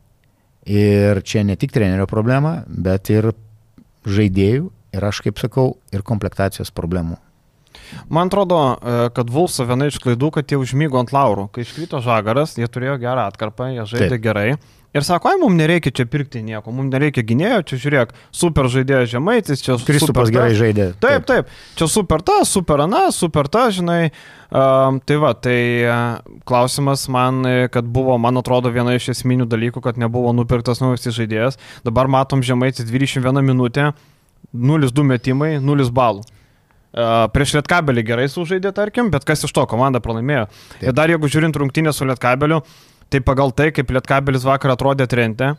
Ir čia ne tik trenerio problema, bet ir žaidėjų, ir aš kaip sakau, ir komplektacijos problemų. Man atrodo, e, kad Vulso viena iš klaidų, kad jie užmygo ant laurų. Kai iškrito žagaras, jie turėjo gerą atkarpą, jie žaidė. Taip. gerai. Ir sako, ai, mums nereikia čia pirkti nieko, mums nereikia gynėjo, čia žiūrėk, super žaidėjas žemaitis, čia super Kristupas gerai žaidė. Taip, taip, čia super ta, super ana, super ta, žinai. Um, tai va, tai uh, klausimas man, e, kad buvo, man atrodo, viena iš esminių dalykų, kad nebuvo nupirktas naujas žaidėjas. Dabar matom žemaitis 21 minutę, 0-2 metimai, 0 balų. Uh, prieš Lietkabelį gerai sužaidė, tarkim, bet kas iš to komanda pralaimėjo. Taip. Ir dar jeigu žiūrint rungtynę su Lietkabeliu, tai pagal tai, kaip Lietkabelis vakar atrodė trente,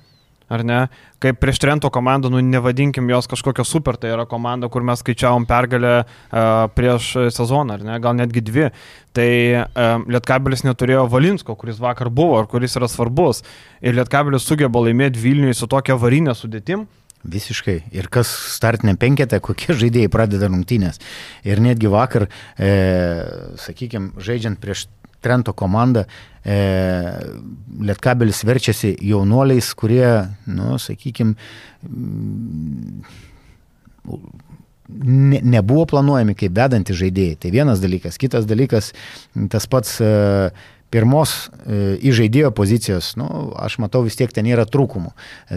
ar ne? Kaip prieš Trento komandą, nu nevadinkim jos kažkokio super, tai yra komanda, kur mes skaičiavom pergalę uh, prieš sezoną, ar ne, gal netgi dvi. Tai um, Lietkabelis neturėjo Valinsko, kuris vakar buvo ir kuris yra svarbus. Ir Lietkabelis sugeba laimėti Vilniui su tokia varinė sudėtim. Visiškai. Ir kas startinė penketė, kokie žaidėjai pradeda rungtynės. Ir netgi vakar, e, sakykime, žaidžiant prieš Trento komandą, e, Lietkabelis verčiasi jaunuoliais, kurie, nu, sakykime, ne, nebuvo planuojami kaip vedanti žaidėjai. Tai vienas dalykas. Kitas dalykas, tas pats e, pirmos e, įžaidėjo pozicijos, nu, aš matau vis tiek ten yra trūkumų.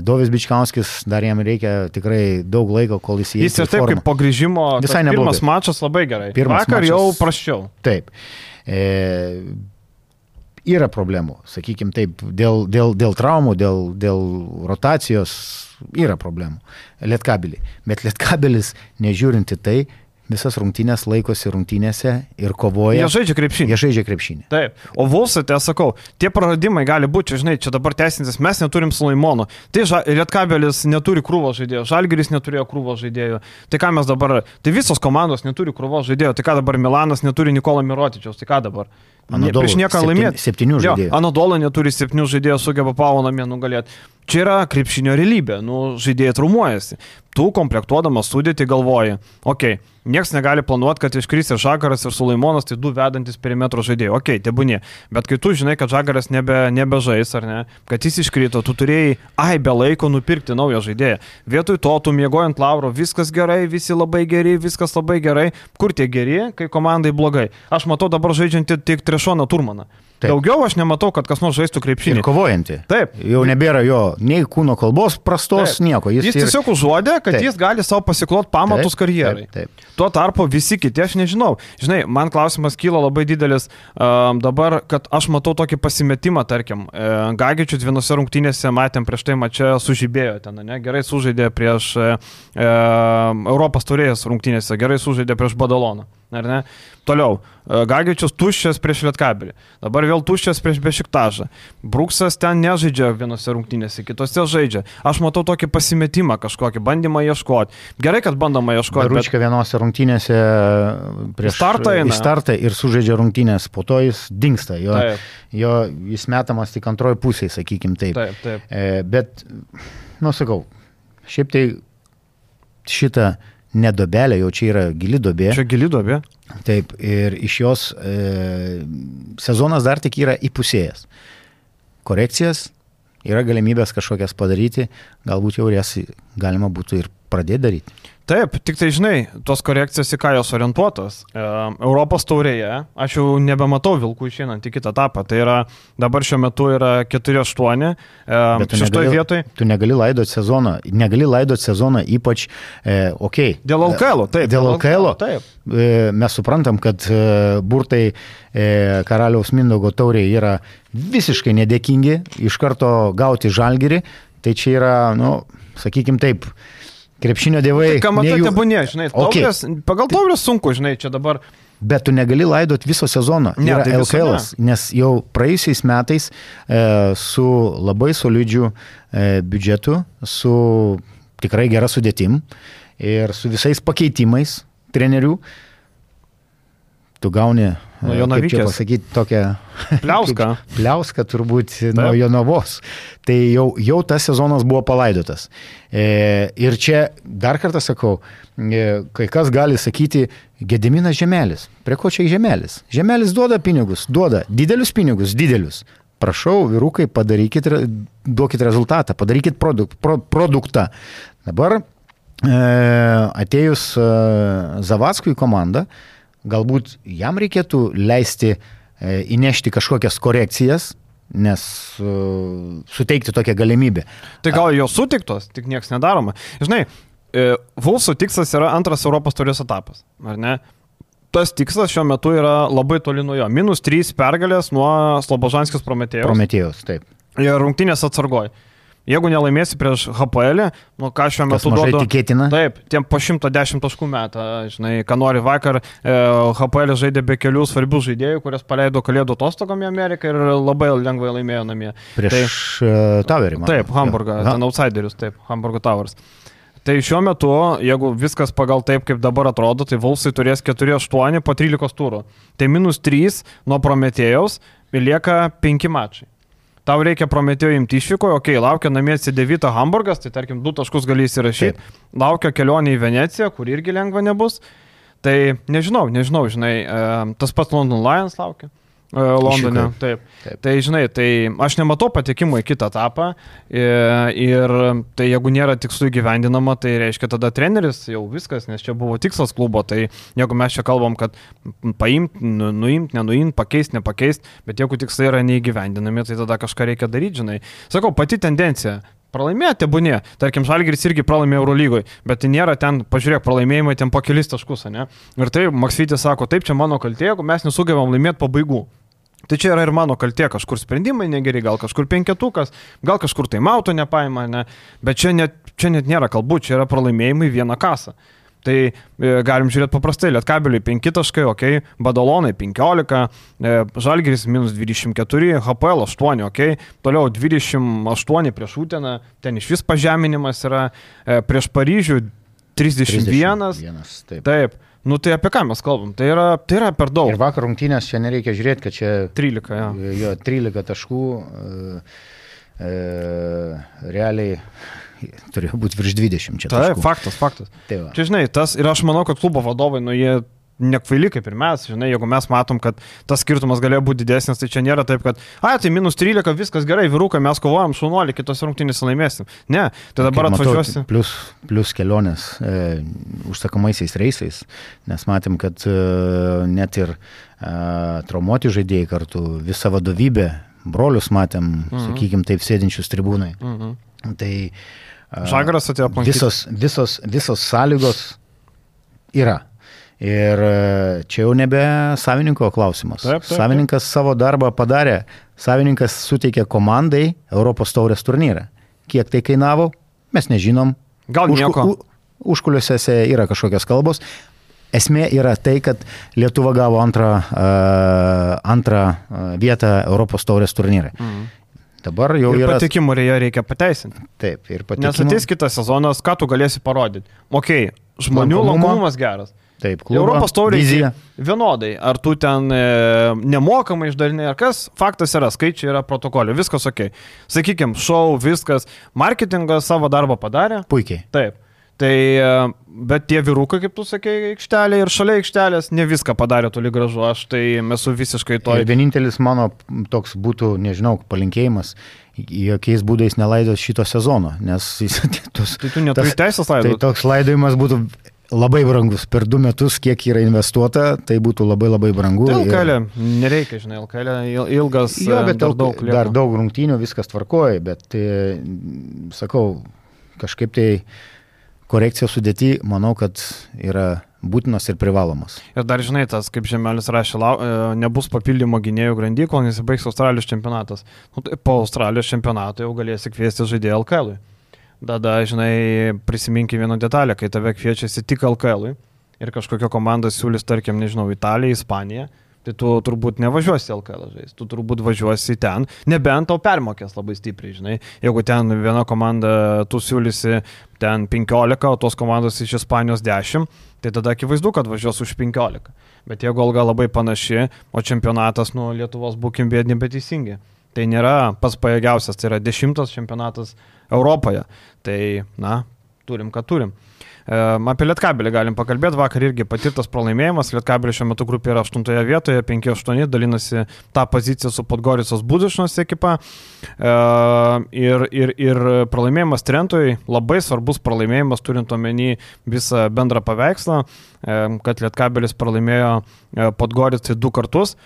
Dovis Bičkauskis, dar jam reikia tikrai daug laiko, kol jis įeis. Jis ir taip kaip po grįžimo, visai neblogai. Pirmas mačas labai gerai. Pirmas Vakar mačas- jau praščiau. Taip. E, yra problemų, sakykime taip, dėl, dėl, dėl traumų, dėl, dėl rotacijos yra problemų. Lietkabiliai. Bet Lietkabelis, nežiūrinti tai, visas rungtynės laikosi rungtynėse ir kovoja. Jie žaidžia krepšinį. Jie žaidžia krepšinį. Taip, o Vulsai, tai aš sakau, tie praradimai gali būti, žinai, čia dabar teisintis, mes neturim Sulaimono. Tai Lietkabelis neturi krūvo žaidėjo, Žalgiris neturėjo krūvo žaidėjo. Tai ką mes dabar, tai visos komandos neturi krūvo žaidėjo, tai ką dabar Milanas neturi Nikola Mirotičiaus, tai ką dabar? Anadolu prieš nieką laimėti. septynių žaidėjų. Anadolo neturi septynių žaidėjų, sugeba Paulo namie nugalėti. Čia yra krepšinio realybė, nu, žaidėjai trumuojasi. Tu komplektuodamas sudėti galvoji, okei, okay, niekas negali planuoti, kad iškris ir Žagaras, ir Sulaimonas, tai du vedantis perimetro žaidėjai, okei, okay, tebūnie. Bet kai tu žinai, kad Žagaras nebe, nebežais, ar ne, kad jis iškrito, tu turėjai, ai, be laiko nupirkti naują žaidėją. Vietoj to, tu mėgojant Lauro, viskas gerai, visi labai geri, viskas labai gerai. Kur tie geri, kai komandai blogai? Aš matau dabar žaidžiantį tik Шона Турмана. Taip. Daugiau aš nematau, kad kas nors žaistų krepšinį. Ir kovojanti. Taip. Jau nebėra jo nei kūno kalbos prastos, Taip. nieko. Jis, jis ir- tiesiog užuodė, kad Taip. Jis gali savo pasiklot pamatus Taip, karjerai. Taip, taip. Tuo tarpu visi kiti, aš nežinau. Žinai, man klausimas kyla labai didelis um, dabar, kad aš matau tokį pasimetimą, tarkim, e, Gagičius vienose rungtynėse matėm prieš tai mačią sužibėjo ten, ne? gerai sužaidė prieš e, e, Europos turėjęs rungtynėse, gerai sužaidė prieš Badaloną. Toliau, e, Gagičius tuščias prieš Lietkabelį, dabar vėl tuščias prieš Bešiktažą. Bruksas ten nežaidžia vienose rungtynėse, kitose žaidžia. Aš matau tokį pasimetimą kažkokį, bandymą ieškoti. Gerai, kad bandoma ieškoti. Bet... Ručka vienose rungtynėse prieš startą startą ir sužaidžia rungtynės, po to jis dinksta, jo, Taip. jo, jis metamas tik antroji pusė, sakykim taip. Taip, taip. E, bet, nu sakau, šiaip tai šitą nedobelę, jau čia yra gili dobė. Čia gili duobė. Taip, ir iš jos e, sezonas dar tik yra įpusėjęs. Korekcijas, yra galimybės kažkokias padaryti, galbūt jau jas galima būtų ir pradėti daryti. Taip, tik tai žinai, tos korekcijos į ką jos orientuotos. E, Europos taurėje aš jau nebematau vilkų išeinant į kitą etapą. Tai yra dabar šiuo metu yra 4-8. E, šeštoje vietoje. Tu negali laidoti sezoną, negali laidoti sezoną ypač, e, okei. Okay, Dėl LKL, taip. Dėl LKL. Taip. E, mes suprantam, kad e, burtai e, karaliaus Mindogo tauriai yra visiškai nedėkingi, iš karto gauti žalgyrį, tai čia yra, nu, sakykim taip, krepšinio dievai. Tai ne jų- tebūnė, žinai, Okei. taurės, pagal taurės sunku, žinai, čia dabar. Bet tu negali laidot viso sezono. Ne, yra tai LKL, nes jau praėjusiais metais e, su labai solidžiu e, biudžetu, su tikrai gera sudėtim ir su visais pakeitimais trenerių, tu gauni, E, čia Jonavykės. pasakyti, tokią Pliauską. Pliauską turbūt nuo Jonavos. Tai jau, jau tas sezonas buvo palaidotas. E, ir čia dar kartą sakau, e, kai kas gali sakyti, Gediminas Žemelis. Prie ko čia Žemelis? Žemelis duoda pinigus, duoda didelius pinigus, didelius. Prašau, vyrukai, padarykit, duokit rezultatą, padarykit produk, pro, produktą. Dabar e, atėjus e, Zavatskui į komandą, galbūt jam reikėtų leisti e, įnešti kažkokias korekcijas, nes e, suteikti tokią galimybę. Tai gal jos sutiktos, tik niekas nedaroma. Žinai, e, Vulsų tikslas yra antras Europos turės etapas, ar ne? Tas tikslas šiuo metu yra labai toli nuo jo. Minus 3 pergalės nuo Slobožanskis Prometėjos. Prometėjos, taip. Ir rungtynės atsargoj. Jeigu nelaimėsi prieš HPL, nu ką šiuo metu duodu. Tikėtina. Taip, tiem po 110 taškų metą, žinai, ką nori vakar, e, HPL žaidė be kelių svarbių žaidėjų, kurias paleido kalėdų atostogom į Ameriką ir labai lengvai laimėjo namie. Prieš tai, uh, Towerį. Taip, Hamburgą, ten outsiderius, taip, Hamburgo Towers. Tai šiuo metu, jeigu viskas pagal taip, kaip dabar atrodo, tai Volsai turės 4-8 po 13 turų. Tai minus 3 nuo Prometėjaus ir lieka 5 mačai tau reikia Prometėjo imti išvyko, okei, okay, laukia namie C9 Hamburgas, tai tarkim, du taškus gali įsirašyti, laukia kelionė į Veneciją, kur irgi lengva nebus. Tai nežinau, nežinau, žinai, tas pats London Lions laukia. E, Londone. Taip. taip. Tai žinai, tai aš nematau patekimo į kitą etapą ir, ir tai jeigu nėra tikslų įgyvendinama, tai reiškia tada treneris jau viskas, nes čia buvo tikslas klubo, tai jeigu mes čia kalbam, kad paimt, nu, nuimt, nenuimt, pakeist, nepakeist, bet jeigu tikslai yra neįgyvendinami, tai tada kažką reikia daryti, žinai. Sakau, pati tendencija. Pralaimėti tebūnė. Tarkim, Žalgiris irgi pralaimėjo Eurolygoje, bet tai nėra ten, pažiūrėk, pralaimėjimai ten po kelis taškus, ne? Ir tai Maksvytis sako, taip, čia mano kaltė, jeigu mes nesugebam laimėti pabaigų. Tai čia yra ir mano kaltė, kažkur sprendimai negeri, gal kažkur penketukas, gal kažkur tai mauto nepaima, ne? bet čia net, čia net nėra kalbų, čia yra pralaimėjimai vieną kasą. Tai e, galim žiūrėti paprastai, Lietkabeliui 5 taškai, ok, Badalonai 15, e, Žalgiris minus 24, HPL 8, ok, toliau 28 prieš Uteną, ten iš vis pažeminimas yra, e, prieš Paryžių 31. 31 taip. taip. Nu tai apie ką mes kalbam? Tai yra, tai yra per daug. Ir vakar rungtynės čia nereikia žiūrėti, kad čia 13, ja. jo, 13 taškų. E, e, realiai turėjo būti virš 20 čia. Taip, faktas, faktas. Tai va. čia žinai, tas ir aš manau, kad klubo vadovai, nu jie nekvaili kaip ir mes, žinai, jeigu mes matom, kad tas skirtumas galėjo būti didesnis, tai čia nėra taip, kad, ai, tai minus 13, viskas gerai, vyrukai, mes kovojam, šaunuolį, kitos rungtynės laimėsim. Ne, tai dabar atvažiuosi. Plus, plus kelionės e, užsakomaisiais reisais, nes matėm, kad e, net ir e, traumuoti žaidėjai kartu, visa vadovybė, brolius matėm, mhm. sakykim, taip sėdinčius tribūnai. Mhm. Tai Žagaras atėjo aplankyti. Visos, visos, visos sąlygos yra. Ir e, čia jau nebe savininko klausimas. Taip, taip, Savininkas taip. savo darbą padarė, savininkas suteikė komandai Europos taurės turnyrą. Kiek tai kainavo, mes nežinom. Gal nieko. Už, užkuliuose yra kažkokios kalbos. Esmė yra tai, kad Lietuva gavo antrą, uh, antrą vietą Europos taurės turnyrą. Mhm. Dabar jau ir yra. Patikimų reikia pateisinti. Taip, ir patikimų. Nes ateis kitas sezonas, ką tu galėsi parodyti. Ok, žmonių lankomumas geras. Taip, klubo, Europos taurė vienodai. Ar tu ten e, nemokamai išdalinai, ar kas, faktas yra, skaičiai yra protokolė, viskas ok. Sakykime, šou, viskas, marketingas savo darbą padarė. Puikiai. Taip. Tai, e, bet tie vyrukai, kaip tu sakei, aikštelė ir šalia aikštelės ne viską padarė toli gražu, aš tai esu visiškai to. Vienintelis mano toks būtų, nežinau, palinkėjimas, jokiais būdais nelaidot šito sezono, nes jis... Tos, tai tu neturi teisės laidoti. Tai toks laidojimas būtų labai brangus. Per du metus, kiek yra investuota, tai būtų labai labai brangu. Tai LKL, ir... nereikia, žinai, LKL ilgas. Jo, bet dar daug, lieka. dar daug rungtynių, viskas tvarkoja, bet, tai, sakau, kažkaip tai korekcijos sudėti, manau, kad yra būtinas ir privalomas. Ir dar žinai, tas, kaip Žemelis rašė, lau, e, nebus papildymo gynėjų grandy, kol nesibaigs Australijos čempionatas. Nu, tai po Australijos čempionato jau galėsi kviesti žaidėją LKL. -ui. Tada, žinai, prisiminki vieną detalę, kai tave kviečiasi tik LKL ir kažkokia komanda siūlys, tarkim, nežinau, Italiją, Ispaniją, tai tu turbūt nevažiuosi LKL žaisti, tu turbūt važiuosi ten, nebent tau permokės labai stipriai, žinai, jeigu ten viena komanda, tu siūlysi ten 15, o tos komandos iš Ispanijos 10, tai tada akivaizdu, kad važiuos už 15. Bet jeigu alga labai panaši, o čempionatas nuo Lietuvos būkim bėdni, bet teisingi. Tai nėra pats pajėgiausias, tai yra dešimtas čempionatas Europoje. Tai, na, turim, ką turim. Apie Lietkabelį galim pakalbėti, vakar irgi patirtas pralaimėjimas, Lietkabelį šiuo metu grupė yra 8 vietoje, 5-8, dalinasi tą poziciją su Podgoricos Budišnos ekipa. Ir, ir, ir pralaimėjimas Trentui, labai svarbus pralaimėjimas, turint omeny visą bendrą paveikslą, kad Lietkabelis pralaimėjo Podgoricai du kartus,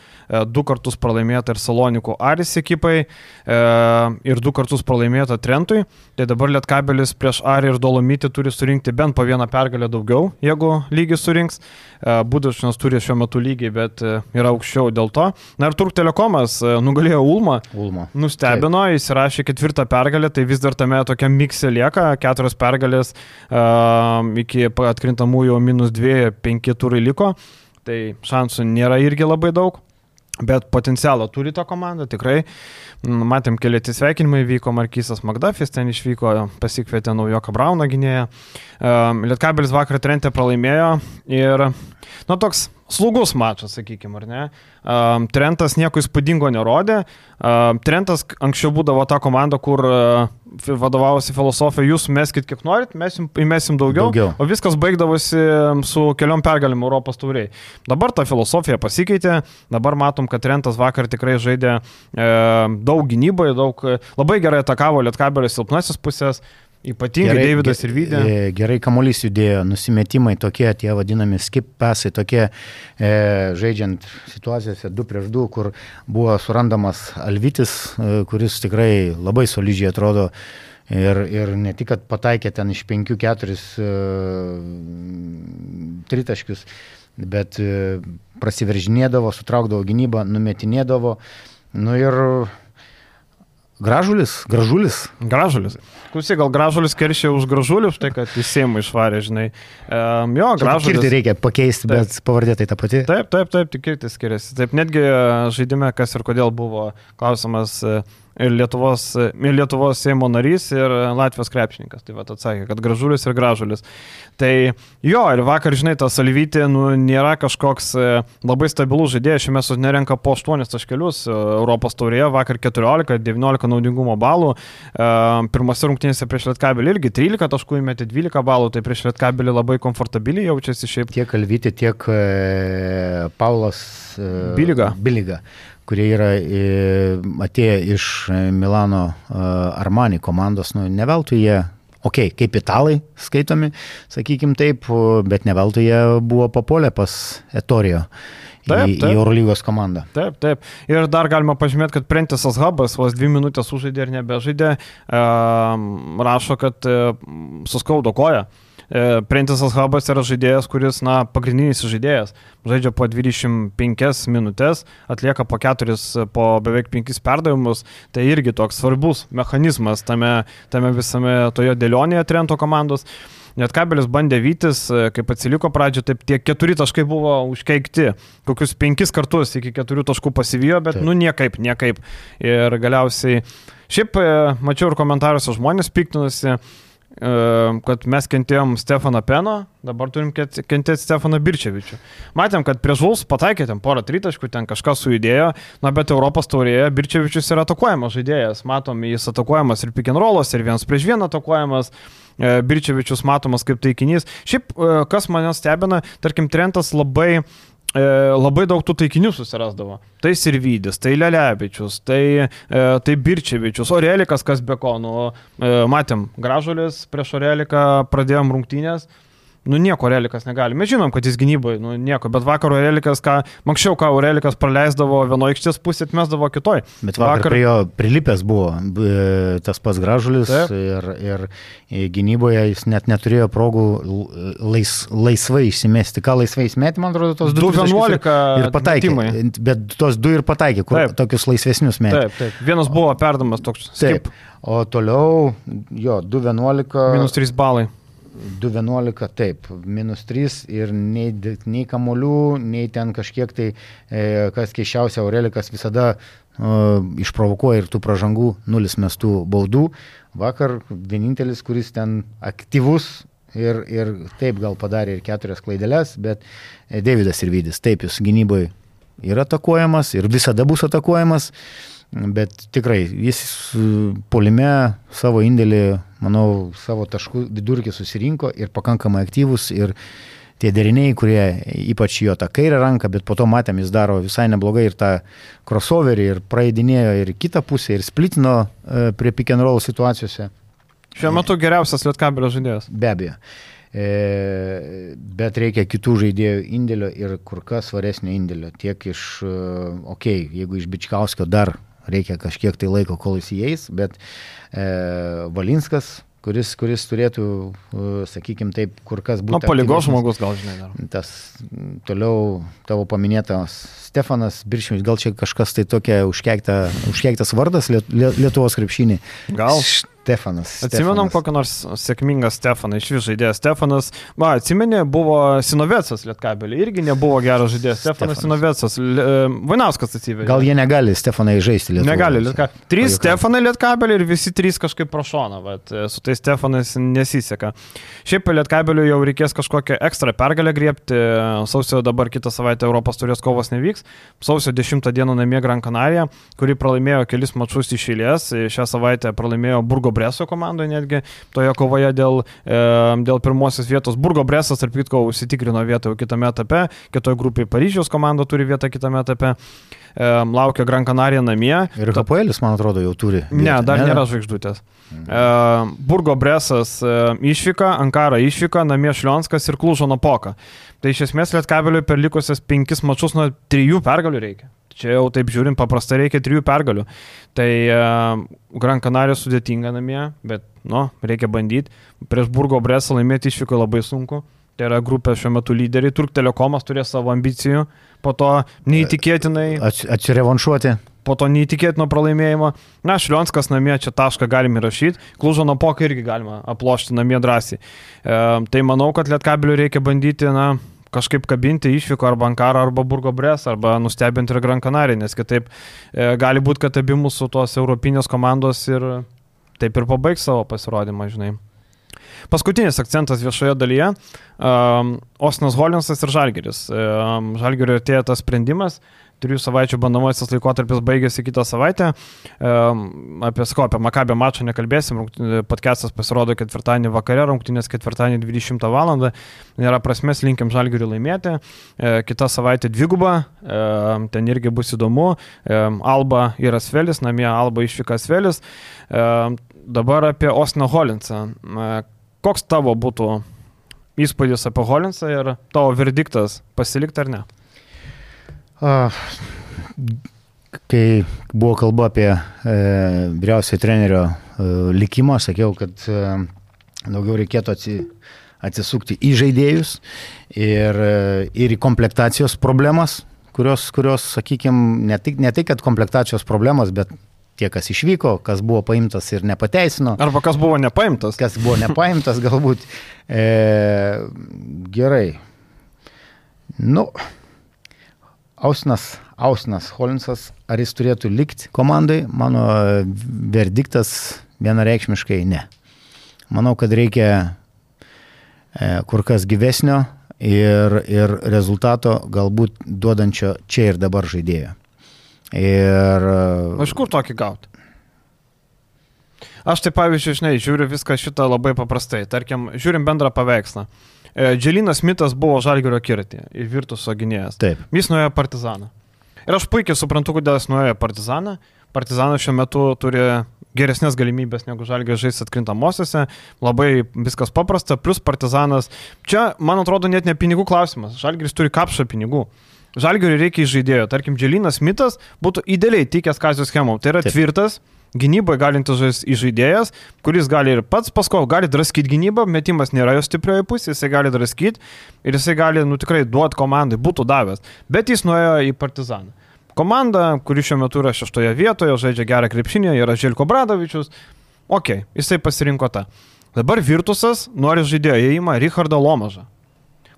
du kartus pralaimėta ir Salonikų Aris ekipai ir du kartus pralaimėta Trentui. Tai dabar Lietkabelis prieš Arį ir Dolomį Šimyti turi surinkti bent po vieną pergalę daugiau, jeigu lygis surinks. E, Budašinas turi šiuo metu lygiai, bet e, yra aukščiau dėl to. Na ir Turk Telekomas e, nugalėjo Ulmą. Ulmo. Nustebino, Taip. įsirašė ketvirtą pergalę, tai vis dar tame tokia miksė lieka, keturios pergalės iki atkrintamųjų minus dviejų, penki turai liko. Tai šansų nėra irgi labai daug. Bet potencialo turi ta komanda, tikrai. Matėm, keli atsisveikinimai vyko, Markysas Magdafis ten išvyko, pasikvietė naujoką Brauną gynėją. Lietkabelis vakar Trentė pralaimėjo ir, nu, toks slūgus mačas, sakykime, ar ne. Um, Trentas nieko įspūdingo nerodė. Um, Trentas anksčiau būdavo ta komanda, kur uh, vadovavosi filosofija, jūs meskit kiek norit, mes jums įmesim daugiau, daugiau, o viskas baigdavosi su keliom pergalim Europos tauriai. Dabar ta filosofija pasikeitė, dabar matom, kad Trentas vakar tikrai žaidė e, daug gynyboje, daug, labai gerai atakavo Lietkabelis silpnasis pusės. Ypatingai gerai, Davidas ir Vydė. E, gerai kamuolys judėjo, nusimetimai tokie, tie vadinami skip pasai, tokie e, žaidžiant situacijose 2 prieš 2, kur buvo surandamas Alvitis, e, kuris tikrai labai solidžiai atrodo. Ir, ir ne tik, kad pataikė ten iš 5-4 e, tritaškius, bet e, prasiveržinėdavo, sutraukdavo gynybą, numetinėdavo. Nu ir Gražulis, gražulis. Gražulis. Klausyk, gal gražulis keršė už gražulį, už tai, kad į Seimą išvarė, žinai. Um, jo, gražulis. Kirti reikia pakeisti, taip. bet pavardė tai ta pati. Taip, taip, taip, tik kirti skiriasi. Taip, netgi e, žaidime, kas ir kodėl buvo klausimas. Uh, ir Lietuvos, ir Lietuvos Seimo narys, ir Latvijos krepšininkas. Tai va atsakė, kad gražulis ir gražulis. Tai jo, ir vakar, žinai, tas Alvytė nu, nėra kažkoks e, labai stabilus žaidėjas, šiame su nerenka po 8 taškelius e, Europos taurėje, vakar 14, 19 naudingumo balų, e, pirmose rungtynėse prieš Lietkabelį irgi 13 taškų įmetė 12 balų, tai prieš Lietkabelį labai komfortabiliai jaučiasi šiaip. Tiek Alvytė, tiek Paulas Biliga. Biliga kurie yra e, atėję iš Milano e, Armani komandos, nu, ne veltui jie, okei, okay, kaip italai skaitomi, sakykim taip, bet ne veltui jie buvo papolę pas Etorijo. Taip, taip. Į Eurolygos komandą. Taip, taip. Ir dar galima pažymėti, kad Prentisas Hubas vos dvi minutės užžaidė ir nebežaidė. E, rašo, kad e, suskaudo koją. E, Prentisas Hubas yra žaidėjas, kuris, na, pagrindinis žaidėjas. Žaidžia po 25 minutės, atlieka po 4, po beveik 5 perdavimus. Tai irgi toks svarbus mechanizmas tame, tame visame toje dėlionėje Trento komandos. Net kabelis bandė vytis, e, kaip atsiliko pradžio, taip tie keturi taškai buvo užkeikti. Kokius penkis kartus iki keturių taškų pasivijo, bet taip. nu niekaip, niekaip. Ir galiausiai, šiaip e, mačiau ir komentaruose žmonės piktinusi, kad mes kentėjom Stefaną Peno, dabar turim kentėti Stefaną Birčevičių. Matėm, kad prieš Vuls pataikė ten porą tritaškų, ten kažkas sujudėjo, na bet Europos taurėje Birčevičius yra atakuojamas žaidėjas. Matom, jis atakuojamas ir pick and rollas, ir vienas prieš vieną atakuojamas. Birčevičius matomas kaip taikinys. Šiaip, kas mane stebina, tarkim, Trentas labai E, labai daug tų taikinių susirasdavo. Tai Sirvydis, tai Lelevičius, tai, e, tai Birčevičius, Orelikas, kas be ko, nu, e, matėm, Gražulis prieš Oreliką pradėjom rungtynės, nu nieko Relikas negali. Mes žinom, kad jis gynyboje, nu nieko, bet vakar Relikas, ką, anksčiau ką Relikas praleisdavo vienoje aikštės pusėje, atmesdavo kitoj. Bet vakar, vakar prie jo prilipęs buvo tas pats gražulis ir, ir gynyboje jis net neturėjo progų lais, laisvai išsimesti. Ką laisvai įsimeti, man atrodo, tos 2-11 ir pataikė. Metimai. Bet tos du ir pataikė, kur taip. tokius laisvesnius metė. Taip, taip. Vienas buvo perdamas toks. Skip. Taip. O toliau, jo, 2-11. Minus 3 balai. 2.11, taip, minus 3 ir nei, nei kamolių, nei ten kažkiek tai, e, kas keiščiausia, Aurelikas visada e, išprovokuoja ir tų pražangų, nulis mestų baudų. Vakar vienintelis, kuris ten aktyvus ir, ir taip gal padarė ir keturias klaidelės, bet e, Davidas ir Vydis, taip, jis gynyboje yra atakuojamas ir visada bus atakuojamas. Bet tikrai jis polime savo indėlį, manau, savo taškų vidurkį susirinko ir pakankamai aktyvus ir tie deriniai, kurie ypač jo tą kairę ranką, bet po to matėm, jis daro visai neblogai ir tą crossoverį ir praeidinėjo ir kitą pusę ir splitino e, prie pick and roll situacijose. Šiuo metu geriausias Lietkabelio žaidėjas. Be abejo. E, bet reikia kitų žaidėjų indėlio ir kur kas svaresnio indėlio. Tiek iš, e, okei, okay, jeigu iš Bičkauskio dar reikia kažkiek tai laiko, kol jis įeis, bet e, Valinskas kuris, kuris turėtų, sakykime, taip, kur kas būtų. Na, nu, palygos žmogus gal žinai dar. Tas toliau tavo paminėtas Stefanas Biršimis, gal čia kažkas tai tokia užkeikta, užkeiktas vardas Lietuvos krepšinį. Gal. Stefanas. Atsimenam kokį nors sėkmingą Stefaną, iš vis žaidėjas Stefanas. Va, atsimenė, buvo Sinovetsas Lietkabelį, irgi nebuvo geras žaidėjas. Stefanas Sinovetsas, Vainauskas atsivežė. Gal jie negali Stefanai žaisti Lietuvos? Negali, Lietkabelį. Trys Stefanai Lietkabelį ir visi trys kažkaip pro šoną, bet e, su tais Stefanais nesiseka. Šiaip Lietkabeliu jau reikės kažkokią ekstra pergalę griebti. Sausio dabar kitą savaitę Europos turės kovos nevyks. Sausio 10 dieną namie Gran Canaria, kuri pralaimėjo kelis mačius iš eilės. Šią savaitę pralaimėjo Burgo Breso komandoje netgi toje kovoje dėl, e, dėl pirmosios vietos. Burgo Bresas, tarp kitko, užsitikrino vietą jau kitame etape, kitoje grupėje Paryžiaus komanda turi vietą kitame etape. E, laukia Gran Canaria namie. Ir Hapoelis, man atrodo, jau turi. Vietą. Ne, dar ne, nėra žvaigždutės. Mhm. E, Burgo Bresas e, išvyka, Ankara išvyka, namie Šlionskas ir Klužo Napoka. Tai iš esmės Lietkabeliui per likusias penkis mačius nuo trijų pergalių reikia. Čia jau taip žiūrint, paprastai reikia trijų pergalių. Tai uh, Gran Canaria sudėtinga namie, bet, nu, reikia bandyti. Prieš Burgo Bresą laimėti išvyko labai sunku. Tai yra grupė šiuo metu lyderiai. Turk Telekomas turės savo ambicijų. Po to neįtikėtinai. Atsirevanšuoti. Po to neįtikėtino pralaimėjimo. Na, Šlionskas namie čia tašką galime rašyti. Klužo napoką irgi galima aplošti namie drąsiai. E, tai manau, kad Lietkabiliu reikia bandyti, na, kažkaip kabinti išvyko arba Ankara, arba Burgo Bres, arba nustebinti ir Gran Canaria, nes kitaip e, gali būti, kad abi mūsų tos europinės komandos ir taip ir pabaigs savo pasirodymą, žinai. Paskutinis akcentas viešoje dalyje um, - Osnas Holinsas ir Žalgeris. Um, Žalgerio atėjo tas sprendimas, uh, trijų savaičių bandomasis laikotarpis baigėsi kitą savaitę. Apie sko, apie Makabę mačą nekalbėsim, podcastas pasirodo ketvirtadienį vakare, rungtynės ketvirtadienį 20 val. Nėra prasmės, linkim žalgiriui laimėti. E, kita savaitė dviguba, ten irgi bus įdomu. Alba yra Svelis, namie Alba išvyka Svelis. Dabar apie Osną Holinsą. Koks tavo būtų įspūdis apie Holinsą ir tavo verdiktas pasilikti ar ne? Kai buvo kalba apie e, vyriausiai trenerio e, likimą, sakiau, kad e, daugiau reikėtų atsi, atsisukti į žaidėjus ir, e, ir į komplektacijos problemas, kurios, kurios sakykime, ne, tik, ne tai, kad komplektacijos problemas, bet tie, kas išvyko, kas buvo paimtas ir nepateisino. Arba kas buvo nepaimtas. Kas buvo nepaimtas, galbūt. E, gerai. Nu, Austinas, Austinas Holinsas, ar jis turėtų likti komandai, mano verdiktas vienareikšmiškai ne. Manau, kad reikia e, kur kas gyvesnio ir, ir rezultato galbūt duodančio čia ir dabar žaidėjo. Ir... E, Iš kur tokį gauti? Aš tai pavyzdžiui, žinai, žiūriu viską šitą labai paprastai. Tarkim, žiūrim bendrą paveikslą. E, Dželinas Mitas buvo Žalgirio kiratė ir Virtuso gynėjas. Taip. Jis nuėjo Partizaną. Ir aš puikiai suprantu, kodėl jis nuėjo Partizaną. Partizanas šiuo metu turi geresnės galimybės negu Žalgio žais atkrintamosiose, labai viskas paprasta, plus Partizanas. Čia, man atrodo, net ne pinigų klausimas. Žalgis turi kapšą pinigų. Žalgiui reikia žaidėjo. Tarkim, Dželinas Mitas būtų idealiai tikęs kazio schemom. Tai yra Taip. tvirtas, gynyboje galintis žaidėjas, kuris gali ir pats pasko, gali draskyti gynybą, metimas nėra jo stiprioji pusė, jisai gali draskyti ir jisai gali, nu tikrai, duoti komandai, būtų davęs. Bet jis nuėjo į Partizaną. Komanda, kuri šiuo metu yra šeštoje vietoje, žaidžia gerą krepšinį, yra Žilko Bradovičius. Ok, jisai pasirinko tą. Dabar Virtusas nori žaidėjo įėjimą Richardą Lomažą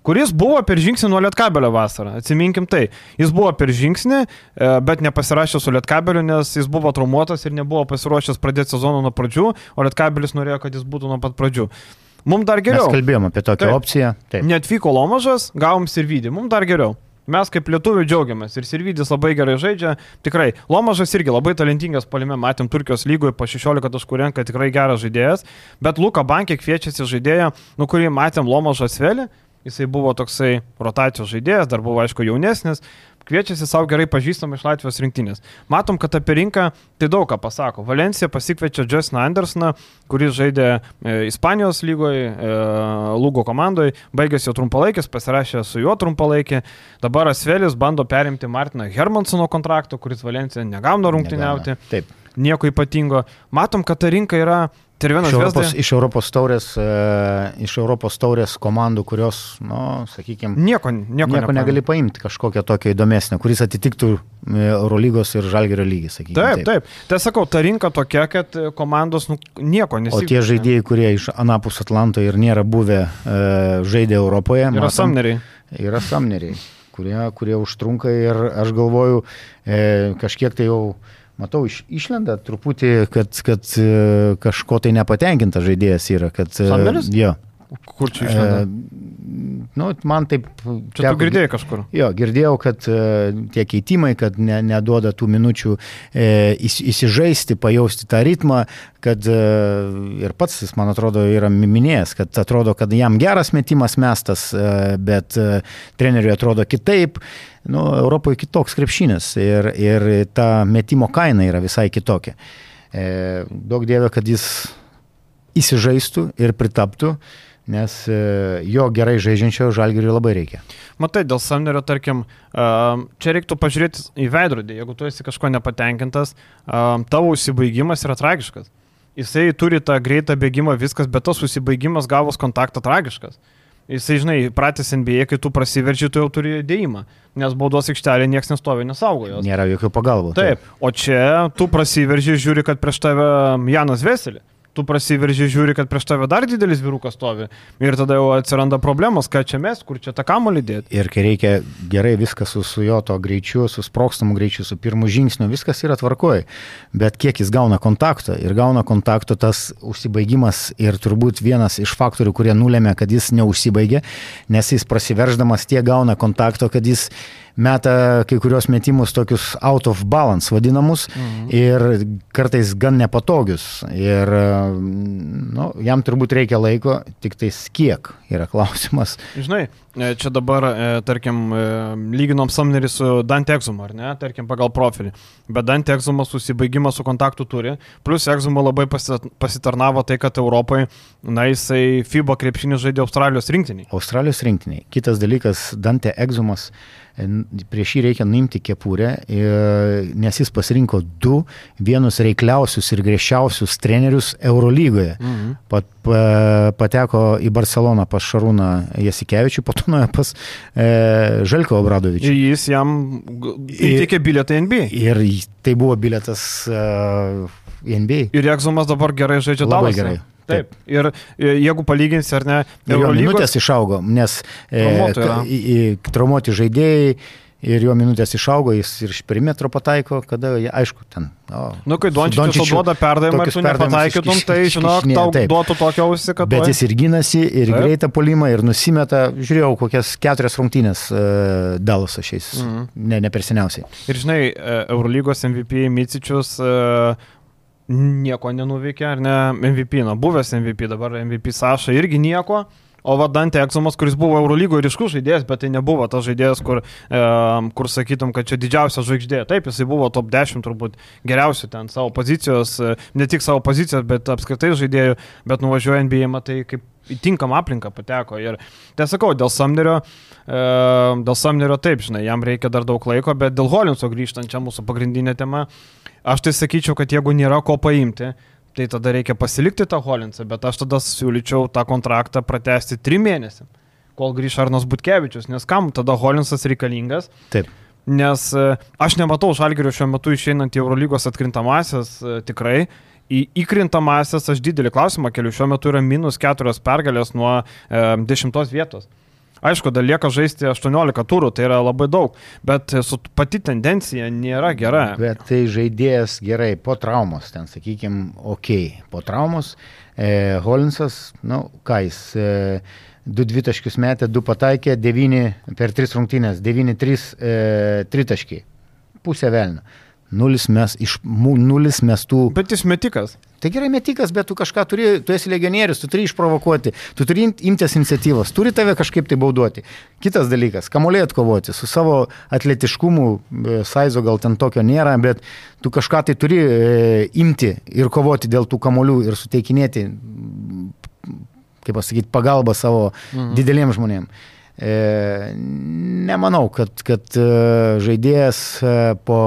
kuris buvo per žingsnį nuo Lietkabelio vasarą. Atsiminkim tai. Jis buvo per žingsnį, e, bet nepasirašė su Lietkabeliu, nes jis buvo traumuotas ir nebuvo pasiruošęs pradėti sezoną nuo pradžių, o Lietkabelis norėjo, kad jis būtų nuo pat pradžių. Mums dar geriau. Mes kalbėjome apie tokią Taip. opciją. Taip. Netvyko Lomažas, gavom Sirvidį. Mums dar geriau. Mes kaip lietuvių džiaugiamės ir Sirvidis labai gerai žaidžia. Tikrai, Lomažas irgi labai talentingas palime, matėm Turkijos lygoje po 16 taškų renka tikrai geras žaidėjas, bet Luka Bankė kviečiasi žaidėją, nu kurį matėm Lomažas Vėlį, jisai buvo toksai rotacijos žaidėjas, dar buvo aišku jaunesnis, kviečiasi savo gerai pažįstamą iš Latvijos rinktinės. Matom, kad apie rinką tai daug ką pasako. Valencija pasikviečia Justin Andersoną, kuris žaidė e, Ispanijos lygoje, Lugo komandoje, baigėsi jo trumpalaikis, pasirašė su juo trumpalaikį. Dabar Asvelis bando perimti Martiną Hermansono kontrakto, kuris Valencija negauna rungtyniauti. Taip. Nieko ypatingo. Matom, kad ta rinka yra Tervinas iš Europos, Zvezda. iš, Europos taurės, e, iš Europos taurės komandų, kurios, nu, sakykime, Nieko, nieko, nieko negali paimti kažkokią tokią įdomesnę, kuris atitiktų e, Eurolygos ir Žalgerio lygį, sakykime. Taip, taip. Tai sakau, ta rinka tokia, kad e, komandos nu, nieko O nesigauna. tie žaidėjai, kurie iš Anapus Atlanto ir nėra buvę e, žaidė Europoje, Yra matom, samneriai. yra samneriai, kurie, kurie užtrunka ir aš galvoju, e, kažkiek tai jau, matau, iš, išlenda truputį, kad, kad e, kažko tai nepatenkinta žaidėjas yra. Kad, e, Samneris? Jo. Kur čia išlenda? E, nu, man taip. Čia tu girdėjai kažkur. Jo, girdėjau, kad e, tie keitimai, kad ne, neduoda tų minučių e, įs, įsižaisti, pajausti tą ritmą, kad e, ir pats jis, man atrodo, yra mi- minėjęs, kad atrodo, kad jam geras metimas mestas, e, bet e, treneriui atrodo kitaip. Nu, Europoje kitoks krepšinis ir, ir ta metimo kaina yra visai kitokia. E, daug dievė, kad jis įsižaistų ir pritaptų, nes e, jo gerai žaidžiančio žalgiriui labai reikia. Matai, dėl Samnerio, tarkim, čia reiktų pažiūrėti į veidrodį. Jeigu tu esi kažko nepatenkintas, tavo užsibaigimas yra tragiškas. Jisai turi tą greitą bėgimą, viskas, bet tas užsibaigimas gavus kontaktą tragiškas. Jisai, žinai, pratęs NBA, kai tu prasiverži, tu jau turi dėjimą, nes baudos aikštelė niekas nestovi, nesaugo jos. Nėra jokių pagalbų. Taip, o čia tu prasiverži, žiūri, kad prieš tave Janas Veselį. Tu prasiverži, žiūri, kad prieš tave dar didelis vyrukas stovi. Ir tada jau atsiranda problemos, ką čia mes, kur čia tą kamolį dėti. Ir kai reikia gerai viską su, su jo to greičiu, su sprokstamu greičiu, su pirmu žingsniu, viskas yra tvarkoje. Bet kiek jis gauna kontaktą ir gauna kontakto tas užsibaigimas ir turbūt vienas iš faktorių, kurie nulėmė, kad jis neužsibaigė, nes jis prasiverždamas tiek gauna kontakto, kad jis meta kai kurios metimus tokius out of balance vadinamus mhm. ir kartais gan nepatogius. Ir nu, jam turbūt reikia laiko, tik tais kiek yra klausimas. Žinai, e, čia dabar, e, tarkim, e, lyginom Samnerį su Dante Exumu, ar ne, tarkim, pagal profilį. Bet Dante Exumas susibaigimą su kontaktu turi, plus Exumo labai pasi- pasitarnavo tai, kad Europai, na, jisai FIBA krepšinį žaidė Australijos rinktiniai. Australijos rinktiniai. Kitas dalykas, Dante Exumas, n- prieš jį reikia nuimti kepurę, i- nes jis pasirinko du vienus reikliausius ir griežčiausius trenerius Eurolygoje. Mhm. Pat, pa, pateko į Barceloną pas Šarūną Jasikevičių, po to nuėjo pas e, Želko Obradovičių. Ir jis jam įteikė bilietą NBA. Ir tai buvo biletas uh, į NBA. Ir Exumas dabar gerai žaidžia Labai Dallase. gerai. Taip. Ir e, jeigu palyginsi, ar ne, Ir jo Eurolygos- minutės išaugo, nes e, traumuoti žaidėjai ir jo minutės išaugo, jis ir iš perimetro pataiko, kada, aišku, ten. O, Nu, kai Dončičius duoda perdavimą ir tu nepataikytum, tai žinok, tau taip. duotų tokią ausį, kad... Bet jis ir gynasi, ir Taip. greitą polimą, ir nusimeta, žiūrėjau, kokias keturias rungtynės uh, Dalasą šiais, Mhm. ne, ne per seniausiai. Ir žinai, e, Eurolygos MVP Micičius e, nieko nenuveikė, ar ne? MVP, na, buvęs MVP, dabar MVP Saša irgi nieko. O Vadante Eksumas, kuris buvo Eurolygoje ryškus žaidėjas, bet tai nebuvo tas žaidėjas, kur, e, kur sakytum, kad čia didžiausia žvaigždė. Taip, jisai buvo top 10 turbūt geriausių ten savo pozicijos, e, ne tik savo pozicijos, bet apskritai žaidėjų, bet nuvažiuoja NBA, matai, kaip į tinkamą aplinką pateko. Ir tai sakau, dėl Samnerio, e, dėl Samnerio taip, žinai, jam reikia dar daug laiko, bet dėl Holinso grįžtant čia mūsų pagrindinė tema, aš tai sakyčiau, kad jeigu nėra ko paimti, tai tada reikia pasilikti tą Holinsą, bet aš tada siūlyčiau tą kontraktą pratesti trim mėnesiam, kol grįš Arnas Butkevičius, nes kam tada Holinsas reikalingas, Taip. nes e, aš nematau Žalgirio šiuo metu išeinant į Eurolygos atkrintamasias e, tikrai. Į įkrintamasias aš didelį klausimą keliu. Šiuo metu yra minus keturios pergalės nuo e, dešimtos vietos. Aišku, dar lieka žaisti 18 turų, tai yra labai daug, bet su pati tendencija nėra gera. Bet tai žaidėjas gerai po traumos, ten sakykime, ok, po traumos. E, Holinsas, na, nu, ką jis, e, du dvitaškius metė, du pataikė, devyni per tris rungtynės, devyni trys e, tritaškiai. Pusė velnio. Nulis mes, iš, nulis mestų. Bet jis metikas. Tai gerai metikas, bet tu kažką turi, tu esi legionierius, tu turi išprovokuoti, tu turi imt- imtis iniciatyvos, turi tave kažkaip tai bauduoti. Kitas dalykas, kamuoliai atkovoti, su savo atletiškumu, e, saizo gal ten tokio nėra, bet tu kažką tai turi e, imti ir kovoti dėl tų kamuolių ir suteikinėti, kaip pasakyti, pagalbą savo mhm. dideliems žmonėms. E, nemanau, kad, kad e, žaidėjas po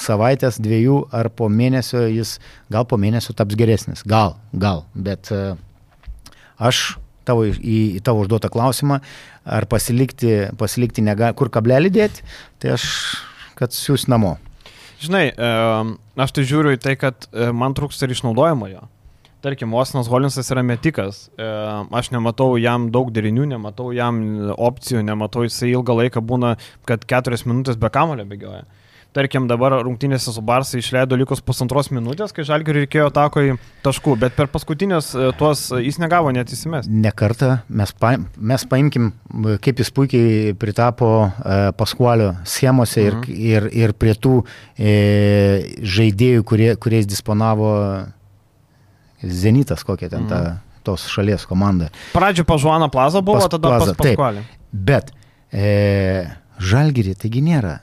savaitės, dviejų ar po mėnesio jis gal po mėnesio taps geresnis. Gal, gal, bet e, aš tavo, į, į tavo užduotą klausimą, ar pasilikti, pasilikti nega, kur kablelį dėti, tai aš, kad siūs namo. Žinai, e, aš tai žiūriu į tai, kad e, man trūksta ir išnaudojimo jo. Tarkim, Osinas Holinsas yra metikas. Aš nematau jam daug derinių, nematau jam opcijų, nematau jisai ilgą laiką būna, kad keturias minutės be kamulio bėgioja. Tarkim, dabar rungtynėse su Barsai išleido likus pusantros minutės, kai Žalgiriui reikėjo takoj taškų, bet per paskutinės tuos jis negavo net įsimes. Nekartą mes, pa, mes paimkim, kaip jis puikiai pritapo e, paskualio schemose ir, mhm. ir, ir prie tų e, žaidėjų, kurie, kuriais disponavo Zenitas, kokia ten ta, mhm. tos šalies komanda. Pradžio pažuana plaza buvo, pas, tada plaza, pas Paskualį. Bet e, Žalgirį taigi nėra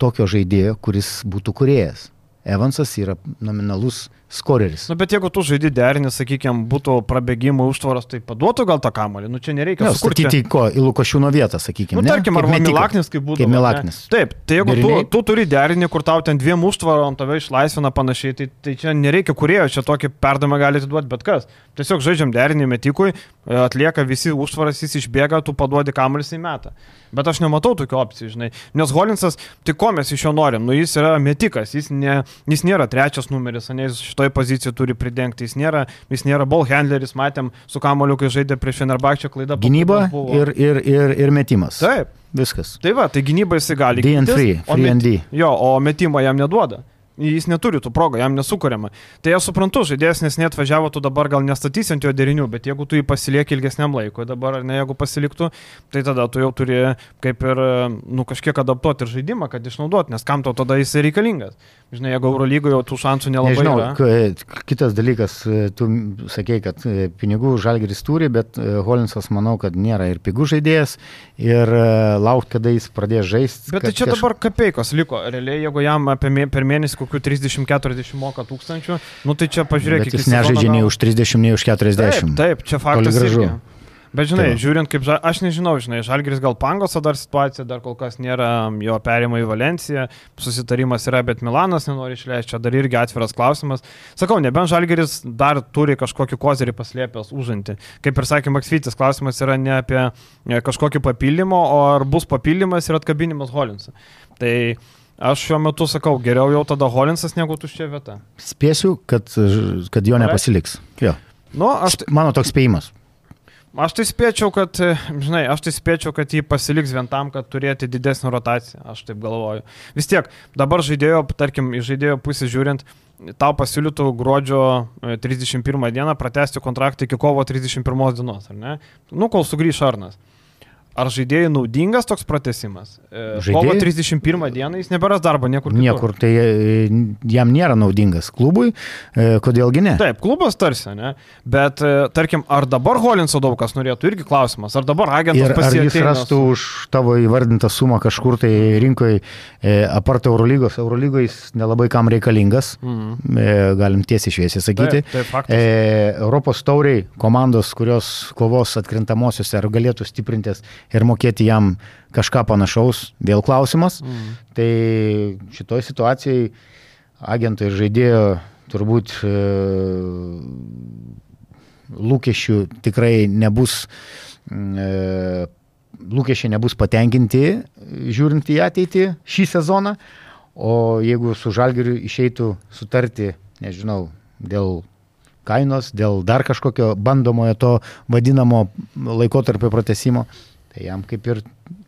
tokio žaidėjo, kuris būtų kuriejas. Evansas yra nominalus skoreris. Na, nu, bet jeigu tu žaidži derinį, sakykime, būtų prabėgimų užtvaros, tai paduotų gal tą kamalį, nu čia nereikia. Ne, statyti ko, į Lukošiūno vietą, sakykime. Nu, tarkim, ar Milaknis, kaip būtų. Kaip Milaknis. Taip, tai jeigu Deriniai. tu, tu turi derinį, kur tau ten dviem užtvarom tave išlaisvina panašiai, tai, tai čia nereikia kurėjo, čia tokį perdamą gali atiduoti bet kas. Tiesiog žaidžiam derinį metikui, atlieka visi užtvaras, jis išbėga, tu paduodi kamalį į metą. Bet aš nematau tokių opcijų, žinai. Nes Holinsas, tai ko mes iš jo norim? Nu, jis yra metikas, jis, ne, jis nėra trečias numeris, ne, jis šitoje pozicijoje turi pridengti, jis nėra, jis nėra ball handleris, matėm, su kamoliu, kai žaidė prieš Fenerbakčio klaidą. Gynyba ir, ir, ir, ir metimas. Taip. Viskas. Tai va, tai gynyba jisai gali. D&3, free and D. Jo, o metimą jam neduoda jis neturi tų progų, jam nesukuriama. Tai aš suprantu, žaidėjas nes net važiavo, tu dabar gal nestatysi ant jo derinių, bet jeigu tu jį pasilieki ilgesniam laikui, dabar ar ne, jeigu pasiliktų, tai tada tu jau turi kaip ir, nu, kažkiek adaptuoti ir žaidimą, kad išnaudot, nes kam tau tada jis reikalingas. Žinai, jeigu Eurolygoje jau tų šansų nelabai Nežinau, yra. Kitas dalykas, tu sakei, kad e, pinigų žalgeris turi, bet e, Holinsas manau, kad nėra ir pigų žaidėjas ir e, laukti, kada jis pradės žaisti. Bet tai čia kaž... dabar kapeikos liko, realiai, jeigu jam apie, per mėnesį kokių 30-40 moka tūkstančių, nu tai čia pažiūrėkite. Jis nežaidžia nei už 30, nei už 40. Taip, taip čia faktas. Irgi. Bet žinai, tai. žiūrint kaip, ža... aš nežinau, žinai, Žalgiris gal Pangoso dar situacija, dar kol kas nėra jo perėjimo į Valenciją, susitarimas yra, bet Milanas nenori išleisti, čia dar irgi atviras klausimas. Sakau, nebent Žalgiris dar turi kažkokį kozerį paslėpęs užantį. Kaip ir sakė Maksvytis, klausimas yra ne apie kažkokį papildymą, o ar bus papildymas ir atkabinimas Holinsą. Tai Aš šiuo metu sakau, geriau jau tada Holinsas negu tuščia vieta. Spėsiu, kad, kad jo nepasiliks. Jo. Nu, aš... Mano toks spėjimas. Aš tai spėčiau, kad, žinai, aš tai spėčiau, kad jį pasiliks vien tam, kad turėti didesnį rotaciją, aš taip galvoju. Vis tiek, dabar žaidėjo, tarkim, iš žaidėjo pusės žiūrint, tau pasiūlytų gruodžio 31 e, dieną pratesti kontraktą iki kovo 31 dienos, ar ne? Nu, kol sugrįš Arnas. Ar žaidėjai naudingas toks pratesimas? E, Žaidėjai... Kovo 31 dieną jis neberas darbo niekur. Kitur. Niekur, tai e, jam nėra naudingas klubui, e, kodėlgi ne? Taip, klubas tarsi, ne? Bet tarkim, ar dabar Holinso daug kas norėtų, irgi klausimas, ar dabar agentas pasirinktų. Ar jis rastų už tavo įvardintą sumą kažkur tai rinkoje, apart Eurolygos, Eurolygos nelabai kam reikalingas, mm. galim tiesiai šviesiai sakyti. Taip, taip, e, Europos tauriai komandos, kurios kovos atkrintamosiose ar galėtų stiprintis ir mokėti jam kažką panašaus, vėl klausimas. Mm. Tai šitoj situacijai agentai ir žaidėjo turbūt e, lūkesčių tikrai nebus, e, lūkesčiai nebus patenkinti žiūrint į ateitį šį sezoną, o jeigu su žalgiriu išeitų sutarti, nežinau, dėl kainos, dėl dar kažkokio bandomojo to vadinamo laikotarpio pratesimo, Tai jam kaip ir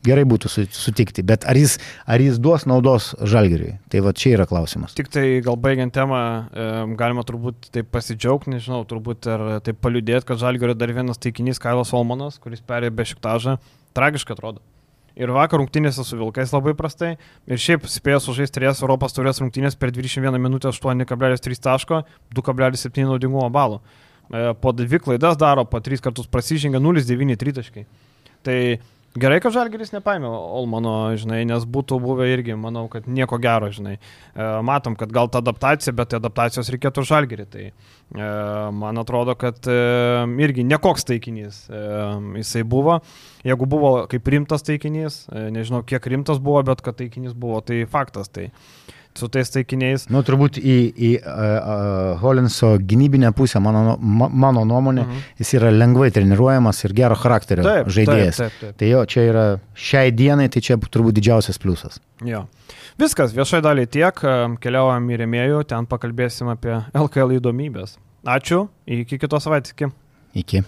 gerai būtų sutikti, bet ar jis, ar jis duos naudos žalgeriui? Tai va čia yra klausimas. Tik tai gal baigiant temą, galima turbūt taip pasidžiaugti, nežinau, turbūt ir taip paliudėti, kad žalgerio dar vienas taikinys Kailas Olmanas, kuris perėjo be šiktažą, tragiškai atrodo. Ir vakar rungtynėse su Vilkais labai prastai. Ir šiaip spėjo sužaisti 3 Europos turės rungtynės per 21 minutę 8,3 taško, 2,7 naudingumo balų. E, po dvi klaidas daro, po 3 kartus prasižengia 0,9 tritaškai. Tai gerai, kad Žalgeris nepaėmė Olmano, žinai, nes būtų buvę irgi, manau, kad nieko gero, žinai. E, matom, kad gal ta adaptacija, bet adaptacijos reikėtų Žalgerį. Tai e, man atrodo, kad e, irgi nekoks taikinys jisai buvo. Jeigu buvo kaip rimtas taikinys, nežinau kiek rimtas buvo, bet kad taikinys buvo, tai faktas. Tai su tais taikiniais. Nu, turbūt į, į uh, Holinso gynybinę pusę, mano, ma, mano nuomonė, mhm. jis yra lengvai treniruojamas ir gero charakterio taip, žaidėjas. Taip, taip, taip. Tai jo, čia yra šiai dienai, tai čia turbūt didžiausias pliusas. Jo. Viskas, viešai daliai tiek, keliaujam į remėjų, ten pakalbėsim apie LKL įdomybės. Ačiū, iki kitos savaitės. Iki. Iki.